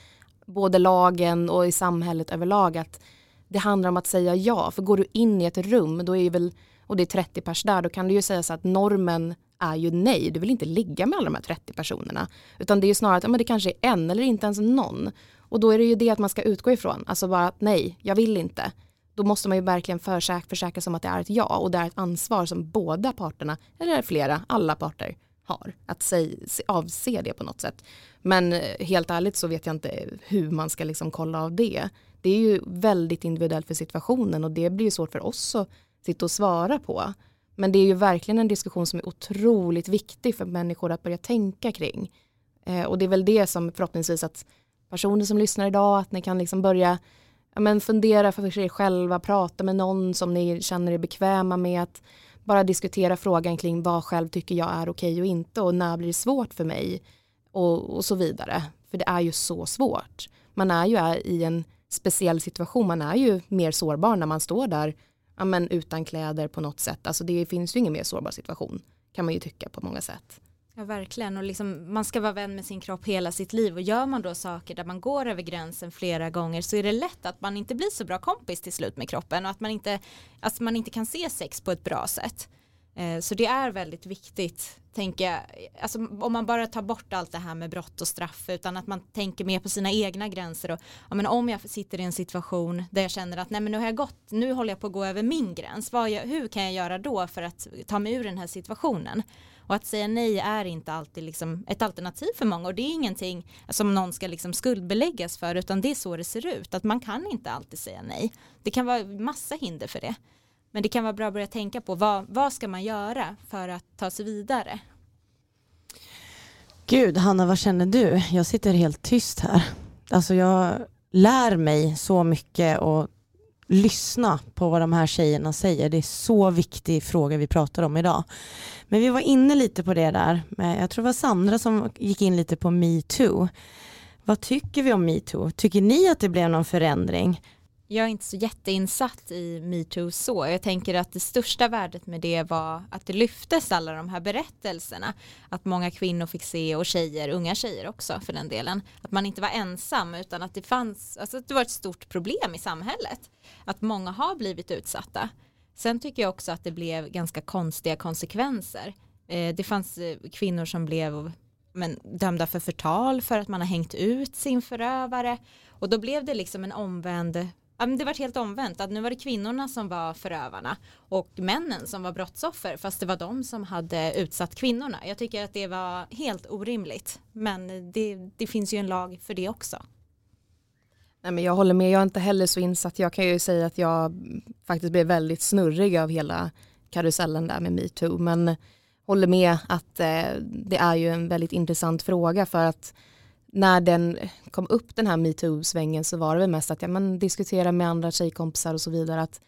både lagen och i samhället överlag att det handlar om att säga ja. För går du in i ett rum då är ju väl, och det är 30 pers där, då kan du ju säga så att normen är ju nej, du vill inte ligga med alla de här 30 personerna. Utan det är ju snarare att ja, men det kanske är en eller inte ens någon. Och då är det ju det att man ska utgå ifrån, alltså bara att nej, jag vill inte. Då måste man ju verkligen försäkra, försäkra sig om att det är ett ja och det är ett ansvar som båda parterna, eller flera, alla parter har. Att avse det på något sätt. Men eh, helt ärligt så vet jag inte hur man ska liksom kolla av det. Det är ju väldigt individuellt för situationen och det blir ju svårt för oss att sitta och svara på. Men det är ju verkligen en diskussion som är otroligt viktig för människor att börja tänka kring. Eh, och det är väl det som förhoppningsvis att personer som lyssnar idag, att ni kan liksom börja ja, men fundera för er själva, prata med någon som ni känner er bekväma med, att bara diskutera frågan kring vad själv tycker jag är okej och inte och när blir det svårt för mig och, och så vidare. För det är ju så svårt. Man är ju i en speciell situation, man är ju mer sårbar när man står där ja, men utan kläder på något sätt. Alltså det finns ju ingen mer sårbar situation kan man ju tycka på många sätt. Ja verkligen och liksom, man ska vara vän med sin kropp hela sitt liv och gör man då saker där man går över gränsen flera gånger så är det lätt att man inte blir så bra kompis till slut med kroppen och att man inte, alltså man inte kan se sex på ett bra sätt. Eh, så det är väldigt viktigt, tänker jag, alltså om man bara tar bort allt det här med brott och straff utan att man tänker mer på sina egna gränser och ja, men om jag sitter i en situation där jag känner att nej men nu har jag gått, nu håller jag på att gå över min gräns, vad jag, hur kan jag göra då för att ta mig ur den här situationen? Och att säga nej är inte alltid liksom ett alternativ för många och det är ingenting som någon ska liksom skuldbeläggas för utan det är så det ser ut, att man kan inte alltid säga nej. Det kan vara massa hinder för det. Men det kan vara bra att börja tänka på vad, vad ska man göra för att ta sig vidare? Gud, Hanna, vad känner du? Jag sitter helt tyst här. Alltså jag lär mig så mycket och lyssna på vad de här tjejerna säger. Det är så viktig fråga vi pratar om idag. Men vi var inne lite på det där. Eh, jag tror det var Sandra som gick in lite på metoo. Vad tycker vi om metoo? Tycker ni att det blev någon förändring? Jag är inte så jätteinsatt i metoo så. Jag tänker att det största värdet med det var att det lyftes alla de här berättelserna. Att många kvinnor fick se och tjejer, unga tjejer också för den delen. Att man inte var ensam utan att det fanns, alltså att det var ett stort problem i samhället. Att många har blivit utsatta. Sen tycker jag också att det blev ganska konstiga konsekvenser. Eh, det fanns eh, kvinnor som blev men, dömda för förtal för att man har hängt ut sin förövare. Och då blev det liksom en omvänd det var helt omvänt, att nu var det kvinnorna som var förövarna och männen som var brottsoffer fast det var de som hade utsatt kvinnorna. Jag tycker att det var helt orimligt men det, det finns ju en lag för det också. Nej, men jag håller med, jag är inte heller så insatt. Jag kan ju säga att jag faktiskt blev väldigt snurrig av hela karusellen där med metoo men håller med att eh, det är ju en väldigt intressant fråga för att när den kom upp den här metoo-svängen så var det väl mest att ja, man diskuterar med andra tjejkompisar och så vidare att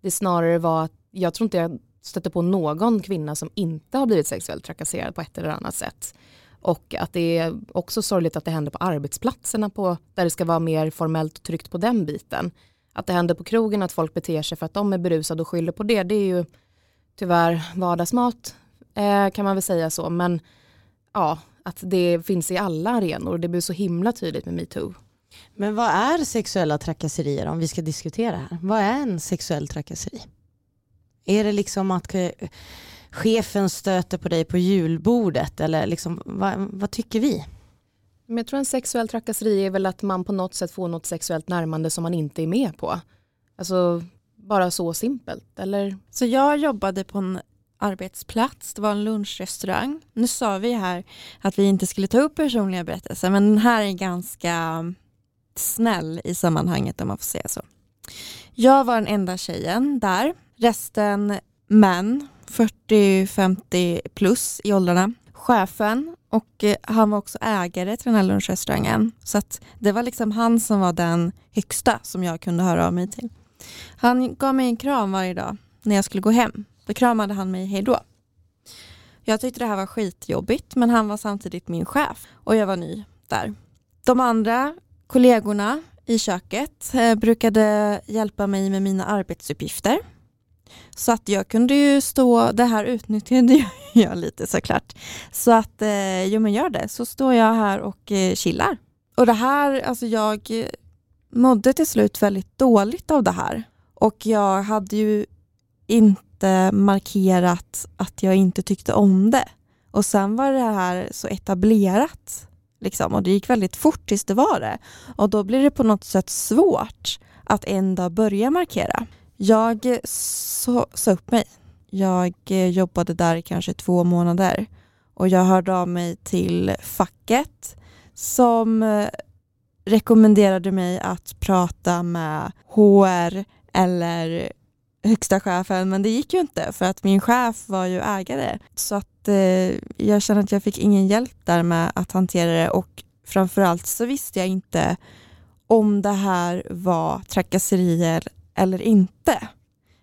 det snarare var att jag tror inte jag stötte på någon kvinna som inte har blivit sexuellt trakasserad på ett eller annat sätt. Och att det är också sorgligt att det händer på arbetsplatserna på, där det ska vara mer formellt och tryggt på den biten. Att det händer på krogen att folk beter sig för att de är berusade och skyller på det, det är ju tyvärr vardagsmat eh, kan man väl säga så. Men ja, att det finns i alla arenor. Det blir så himla tydligt med metoo. Men vad är sexuella trakasserier om vi ska diskutera här? Vad är en sexuell trakasseri? Är det liksom att eh, chefen stöter på dig på julbordet eller liksom, vad, vad tycker vi? Men jag tror en sexuell trakasseri är väl att man på något sätt får något sexuellt närmande som man inte är med på. Alltså bara så simpelt eller? Så jag jobbade på en arbetsplats, det var en lunchrestaurang. Nu sa vi här att vi inte skulle ta upp personliga berättelser men den här är ganska snäll i sammanhanget om man får säga så. Jag var den enda tjejen där, resten män, 40-50 plus i åldrarna. Chefen och eh, han var också ägare till den här lunchrestaurangen så att det var liksom han som var den högsta som jag kunde höra av mig till. Han gav mig en kram varje dag när jag skulle gå hem då kramade han mig hejdå. Jag tyckte det här var skitjobbigt men han var samtidigt min chef och jag var ny där. De andra kollegorna i köket eh, brukade hjälpa mig med mina arbetsuppgifter. Så att jag kunde ju stå, det här utnyttjade jag lite såklart. Så att, eh, jo men gör det, så står jag här och eh, chillar. Och det här, alltså jag mådde till slut väldigt dåligt av det här. Och jag hade ju inte inte markerat att jag inte tyckte om det. Och sen var det här så etablerat liksom, och det gick väldigt fort tills det var det. Och då blir det på något sätt svårt att en dag börja markera. Jag eh, sa upp mig. Jag eh, jobbade där i kanske två månader och jag hörde av mig till facket som eh, rekommenderade mig att prata med HR eller högsta chefen men det gick ju inte för att min chef var ju ägare. Så att eh, jag kände att jag fick ingen hjälp där med att hantera det och framförallt så visste jag inte om det här var trakasserier eller inte.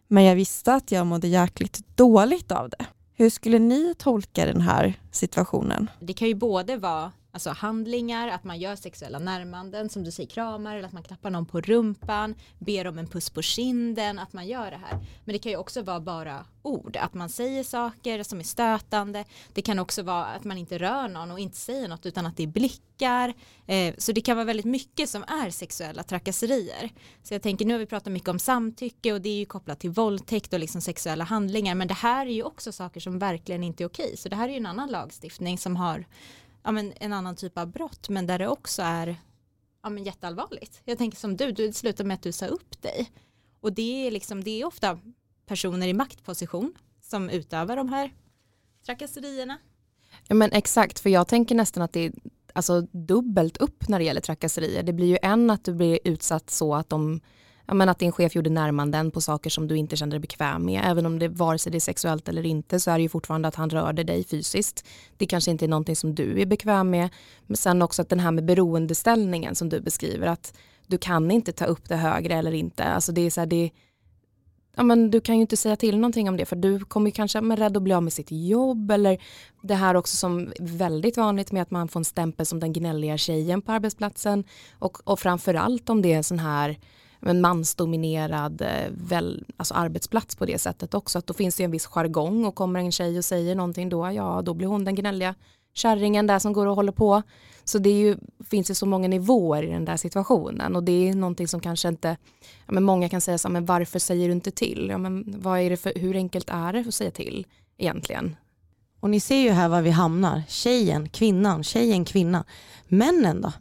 Men jag visste att jag mådde jäkligt dåligt av det. Hur skulle ni tolka den här situationen? Det kan ju både vara alltså handlingar, att man gör sexuella närmanden, som du säger kramar, eller att man klappar någon på rumpan, ber om en puss på kinden, att man gör det här. Men det kan ju också vara bara ord, att man säger saker som är stötande. Det kan också vara att man inte rör någon och inte säger något utan att det är blickar. Eh, så det kan vara väldigt mycket som är sexuella trakasserier. Så jag tänker, nu har vi pratat mycket om samtycke och det är ju kopplat till våldtäkt och liksom sexuella handlingar, men det här är ju också saker som verkligen inte är okej. Så det här är ju en annan lagstiftning som har ja, men en annan typ av brott men där det också är ja, men jätteallvarligt. Jag tänker som du, du slutar med att du sa upp dig. Och det är, liksom, det är ofta personer i maktposition som utövar de här trakasserierna. Ja men exakt, för jag tänker nästan att det är alltså, dubbelt upp när det gäller trakasserier. Det blir ju en att du blir utsatt så att de ja, men att din chef gjorde närmanden på saker som du inte kände dig bekväm med. Även om det vare sig det är sexuellt eller inte så är det ju fortfarande att han rörde dig fysiskt. Det kanske inte är någonting som du är bekväm med. Men sen också att den här med beroendeställningen som du beskriver att du kan inte ta upp det högre eller inte. Alltså det är så här, det, ja, men du kan ju inte säga till någonting om det för du kommer kanske vara rädd att bli av med sitt jobb eller det här också som väldigt vanligt med att man får en stämpel som den gnälliga tjejen på arbetsplatsen och, och framförallt om det är en sån här en mansdominerad eh, väl, alltså arbetsplats på det sättet också. Att då finns det en viss jargong och kommer en tjej och säger någonting då, ja då blir hon den gnälliga kärringen där som går och håller på. Så det ju, finns ju så många nivåer i den där situationen och det är någonting som kanske inte, ja, men många kan säga så men varför säger du inte till? Ja, men vad är det för, hur enkelt är det att säga till egentligen? Och ni ser ju här var vi hamnar. Tjejen, kvinnan, tjejen, kvinnan, Männen då?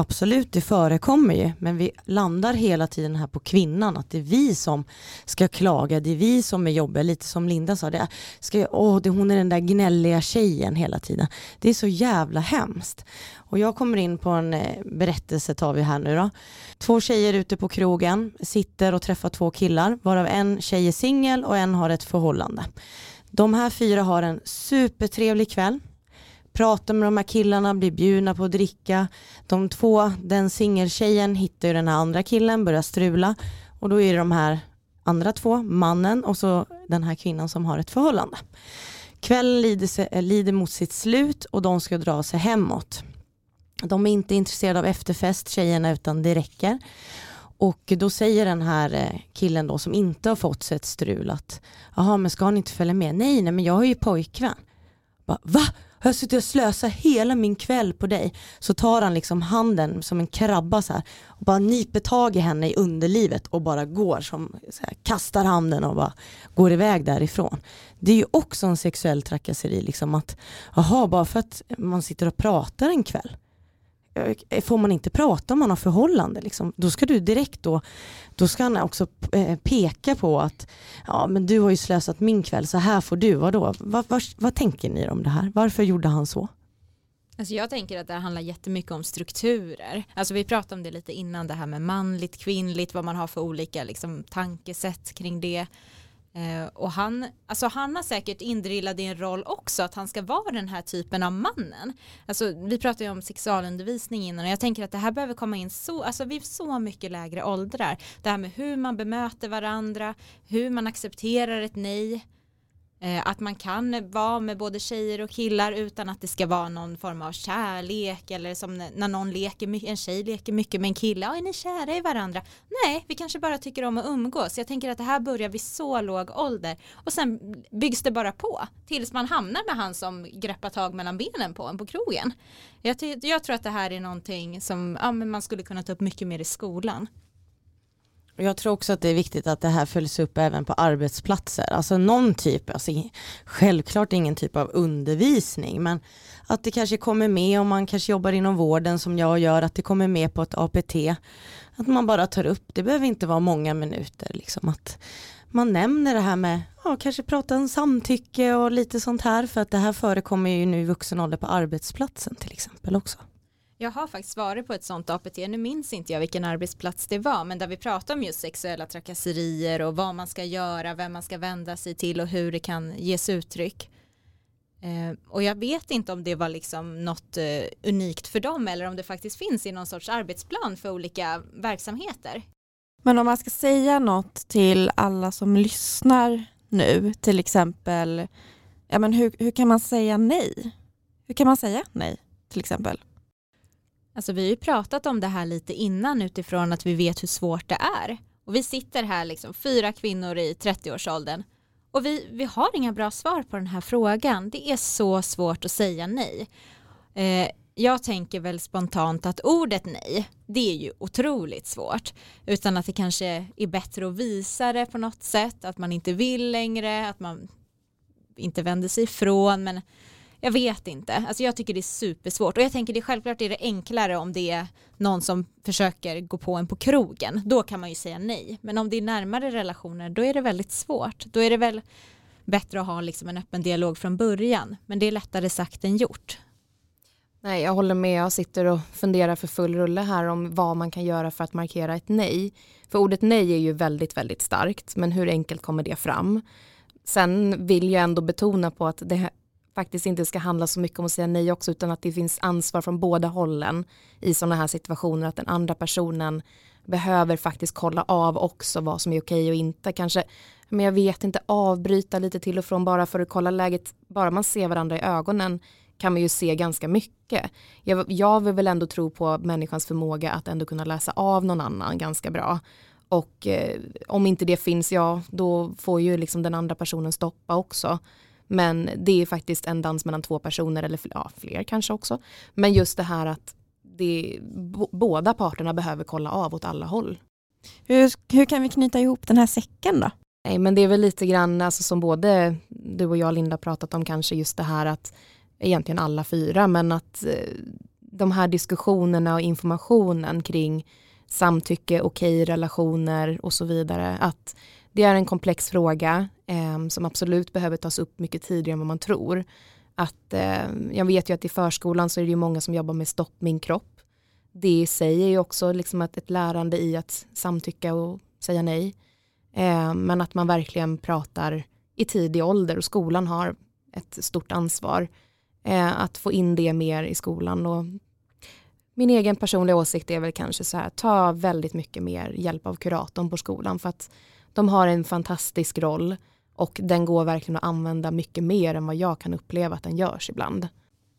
Absolut, det förekommer ju, men vi landar hela tiden här på kvinnan, att det är vi som ska klaga, det är vi som är jobbiga, lite som Linda sa, det ska, åh, det, hon är den där gnälliga tjejen hela tiden. Det är så jävla hemskt. Och jag kommer in på en eh, berättelse, tar vi här nu då. Två tjejer ute på krogen, sitter och träffar två killar, varav en tjej är singel och en har ett förhållande. De här fyra har en supertrevlig kväll, pratar med de här killarna, blir bjudna på att dricka. De två, den singeltjejen hittar ju den här andra killen, börjar strula och då är det de här andra två, mannen och så den här kvinnan som har ett förhållande. Kvällen lider, sig, eh, lider mot sitt slut och de ska dra sig hemåt. De är inte intresserade av efterfest, tjejerna, utan det räcker. Och då säger den här eh, killen då som inte har fått sig ett strul att jaha men ska han inte följa med? Nej, nej men jag har ju pojkvän. Bara, Va? Har jag suttit och slösat hela min kväll på dig? Så tar han liksom handen som en krabba så här och bara nyper tag i henne i underlivet och bara går som här, kastar handen och bara går iväg därifrån. Det är ju också en sexuell trakasseri liksom att jaha bara för att man sitter och pratar en kväll Eh, får man inte prata om man har förhållande, liksom, då ska du direkt då, då ska han också eh, peka på att ja men du har ju slösat min kväll, så här får du, vadå? Vad, vad, vad tänker ni om det här? Varför gjorde han så? Alltså jag tänker att det handlar jättemycket om strukturer. Alltså vi pratade om det lite innan, det här med manligt, kvinnligt, vad man har för olika liksom, tankesätt kring det. Eh, och han, alltså han har säkert indrillad i en roll också att han ska vara den här typen av mannen. Alltså, vi pratade ju om sexualundervisning innan och jag tänker att det här behöver komma in så, alltså vid så mycket lägre åldrar. Det här med hur man bemöter varandra, hur man accepterar ett nej. Eh, att man kan vara med både tjejer och killar utan att det ska vara någon form av kärlek eller som när någon leker, en tjej leker mycket med en kille, ja är ni kära i varandra? Nej, vi kanske bara tycker om att umgås. Jag tänker att det här börjar vid så låg ålder och sen byggs det bara på tills man hamnar med han som greppar tag mellan benen på en på krogen. Jag, jag tror att det här är någonting som ja, man skulle kunna ta upp mycket mer i skolan. Jag tror också att det är viktigt att det här följs upp även på arbetsplatser. Alltså någon typ, alltså självklart ingen typ av undervisning, men att det kanske kommer med om man kanske jobbar inom vården som jag gör, att det kommer med på ett APT. Att man bara tar upp, det behöver inte vara många minuter, liksom att man nämner det här med, ja kanske prata om samtycke och lite sånt här, för att det här förekommer ju nu i vuxen ålder på arbetsplatsen till exempel också. Jag har faktiskt varit på ett sånt APT, nu minns inte jag vilken arbetsplats det var, men där vi pratade om just sexuella trakasserier och vad man ska göra, vem man ska vända sig till och hur det kan ges uttryck. Eh, och jag vet inte om det var liksom något eh, unikt för dem eller om det faktiskt finns i någon sorts arbetsplan för olika verksamheter. Men om man ska säga något till alla som lyssnar nu, till exempel, ja men hur, hur kan man säga nej? Hur kan man säga nej, till exempel? Alltså vi har ju pratat om det här lite innan utifrån att vi vet hur svårt det är. Och vi sitter här liksom fyra kvinnor i 30-årsåldern och vi, vi har inga bra svar på den här frågan. Det är så svårt att säga nej. Eh, jag tänker väl spontant att ordet nej, det är ju otroligt svårt. Utan att det kanske är bättre att visa det på något sätt, att man inte vill längre, att man inte vänder sig ifrån. Men jag vet inte. Alltså jag tycker det är supersvårt och jag tänker det självklart är det enklare om det är någon som försöker gå på en på krogen. Då kan man ju säga nej. Men om det är närmare relationer då är det väldigt svårt. Då är det väl bättre att ha liksom en öppen dialog från början. Men det är lättare sagt än gjort. Nej, jag håller med. Jag sitter och funderar för full rulle här om vad man kan göra för att markera ett nej. För ordet nej är ju väldigt, väldigt starkt. Men hur enkelt kommer det fram? Sen vill jag ändå betona på att det faktiskt inte ska handla så mycket om att säga nej också utan att det finns ansvar från båda hållen i sådana här situationer att den andra personen behöver faktiskt kolla av också vad som är okej och inte kanske men jag vet inte avbryta lite till och från bara för att kolla läget bara man ser varandra i ögonen kan man ju se ganska mycket. Jag, jag vill väl ändå tro på människans förmåga att ändå kunna läsa av någon annan ganska bra Och eh, om inte det finns, ja då får ju liksom den andra personen stoppa också. Men det är faktiskt en dans mellan två personer eller ja, fler kanske också. Men just det här att det, båda parterna behöver kolla av åt alla håll. Hur, hur kan vi knyta ihop den här säcken då? Nej, men det är väl lite grann alltså, som både du och jag Linda pratat om kanske just det här att egentligen alla fyra men att eh, de här diskussionerna och informationen kring samtycke, okej relationer och så vidare att det är en komplex fråga eh, som absolut behöver tas upp mycket tidigare än vad man tror. Att, eh, jag vet ju att i förskolan så är det ju många som jobbar med stopp min kropp. Det i sig är ju också liksom att ett lärande i att samtycka och säga nej. Eh, men att man verkligen pratar i tidig ålder och skolan har ett stort ansvar eh, att få in det mer i skolan. Och min egen personliga åsikt är väl kanske så här, ta väldigt mycket mer hjälp av kuratorn på skolan för att de har en fantastisk roll och den går verkligen att använda mycket mer än vad jag kan uppleva att den görs ibland.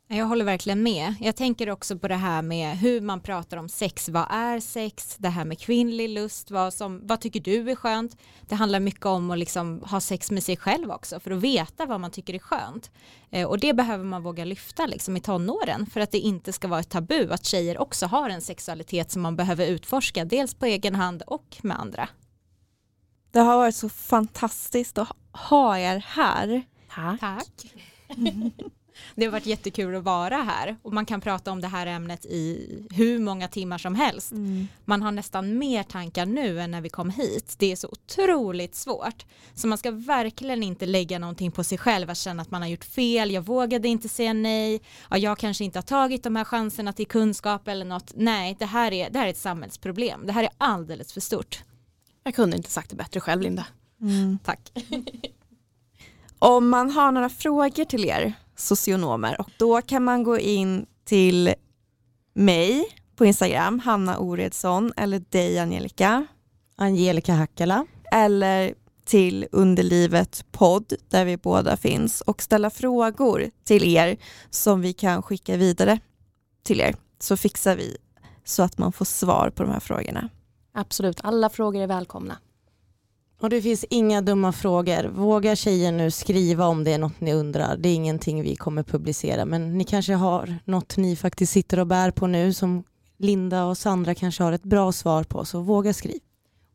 Jag håller verkligen med. Jag tänker också på det här med hur man pratar om sex. Vad är sex? Det här med kvinnlig lust. Vad, som, vad tycker du är skönt? Det handlar mycket om att liksom ha sex med sig själv också för att veta vad man tycker är skönt. Eh, och det behöver man våga lyfta liksom i tonåren för att det inte ska vara ett tabu att tjejer också har en sexualitet som man behöver utforska dels på egen hand och med andra. Det har varit så fantastiskt att ha er här. Tack. Tack. Det har varit jättekul att vara här och man kan prata om det här ämnet i hur många timmar som helst. Mm. Man har nästan mer tankar nu än när vi kom hit. Det är så otroligt svårt. Så man ska verkligen inte lägga någonting på sig själv att känna att man har gjort fel, jag vågade inte säga nej, ja, jag kanske inte har tagit de här chanserna till kunskap eller något. Nej, det här är, det här är ett samhällsproblem. Det här är alldeles för stort. Jag kunde inte sagt det bättre själv Linda. Mm. Tack. Om man har några frågor till er socionomer och då kan man gå in till mig på Instagram, Hanna Oredsson eller dig Angelica. Angelica Hackala. Eller till Underlivet podd där vi båda finns och ställa frågor till er som vi kan skicka vidare till er så fixar vi så att man får svar på de här frågorna. Absolut, alla frågor är välkomna. Och det finns inga dumma frågor. Våga tjejer nu skriva om det är något ni undrar. Det är ingenting vi kommer publicera men ni kanske har något ni faktiskt sitter och bär på nu som Linda och Sandra kanske har ett bra svar på så våga skriv.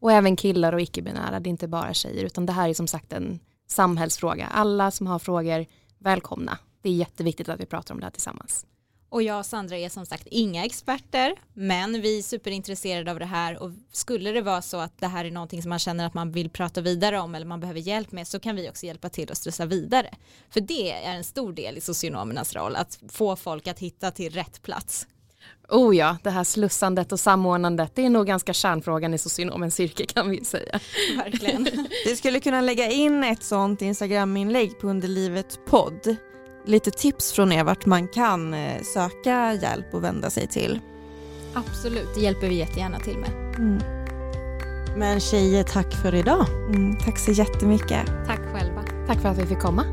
Och även killar och icke-binära, det är inte bara tjejer utan det här är som sagt en samhällsfråga. Alla som har frågor, välkomna. Det är jätteviktigt att vi pratar om det här tillsammans. Och jag och Sandra är som sagt inga experter, men vi är superintresserade av det här och skulle det vara så att det här är någonting som man känner att man vill prata vidare om eller man behöver hjälp med så kan vi också hjälpa till att stressa vidare. För det är en stor del i socionomernas roll, att få folk att hitta till rätt plats. Oh ja, det här slussandet och samordnandet det är nog ganska kärnfrågan i socionomens yrke kan vi säga. Verkligen. Du skulle kunna lägga in ett sånt Instagram-inlägg på Underlivet podd lite tips från er vart man kan eh, söka hjälp och vända sig till. Absolut, det hjälper vi jättegärna till med. Mm. Men tjejer, tack för idag. Mm, tack så jättemycket. Tack själva. Tack för att vi fick komma.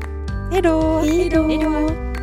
Hej då. Hej då.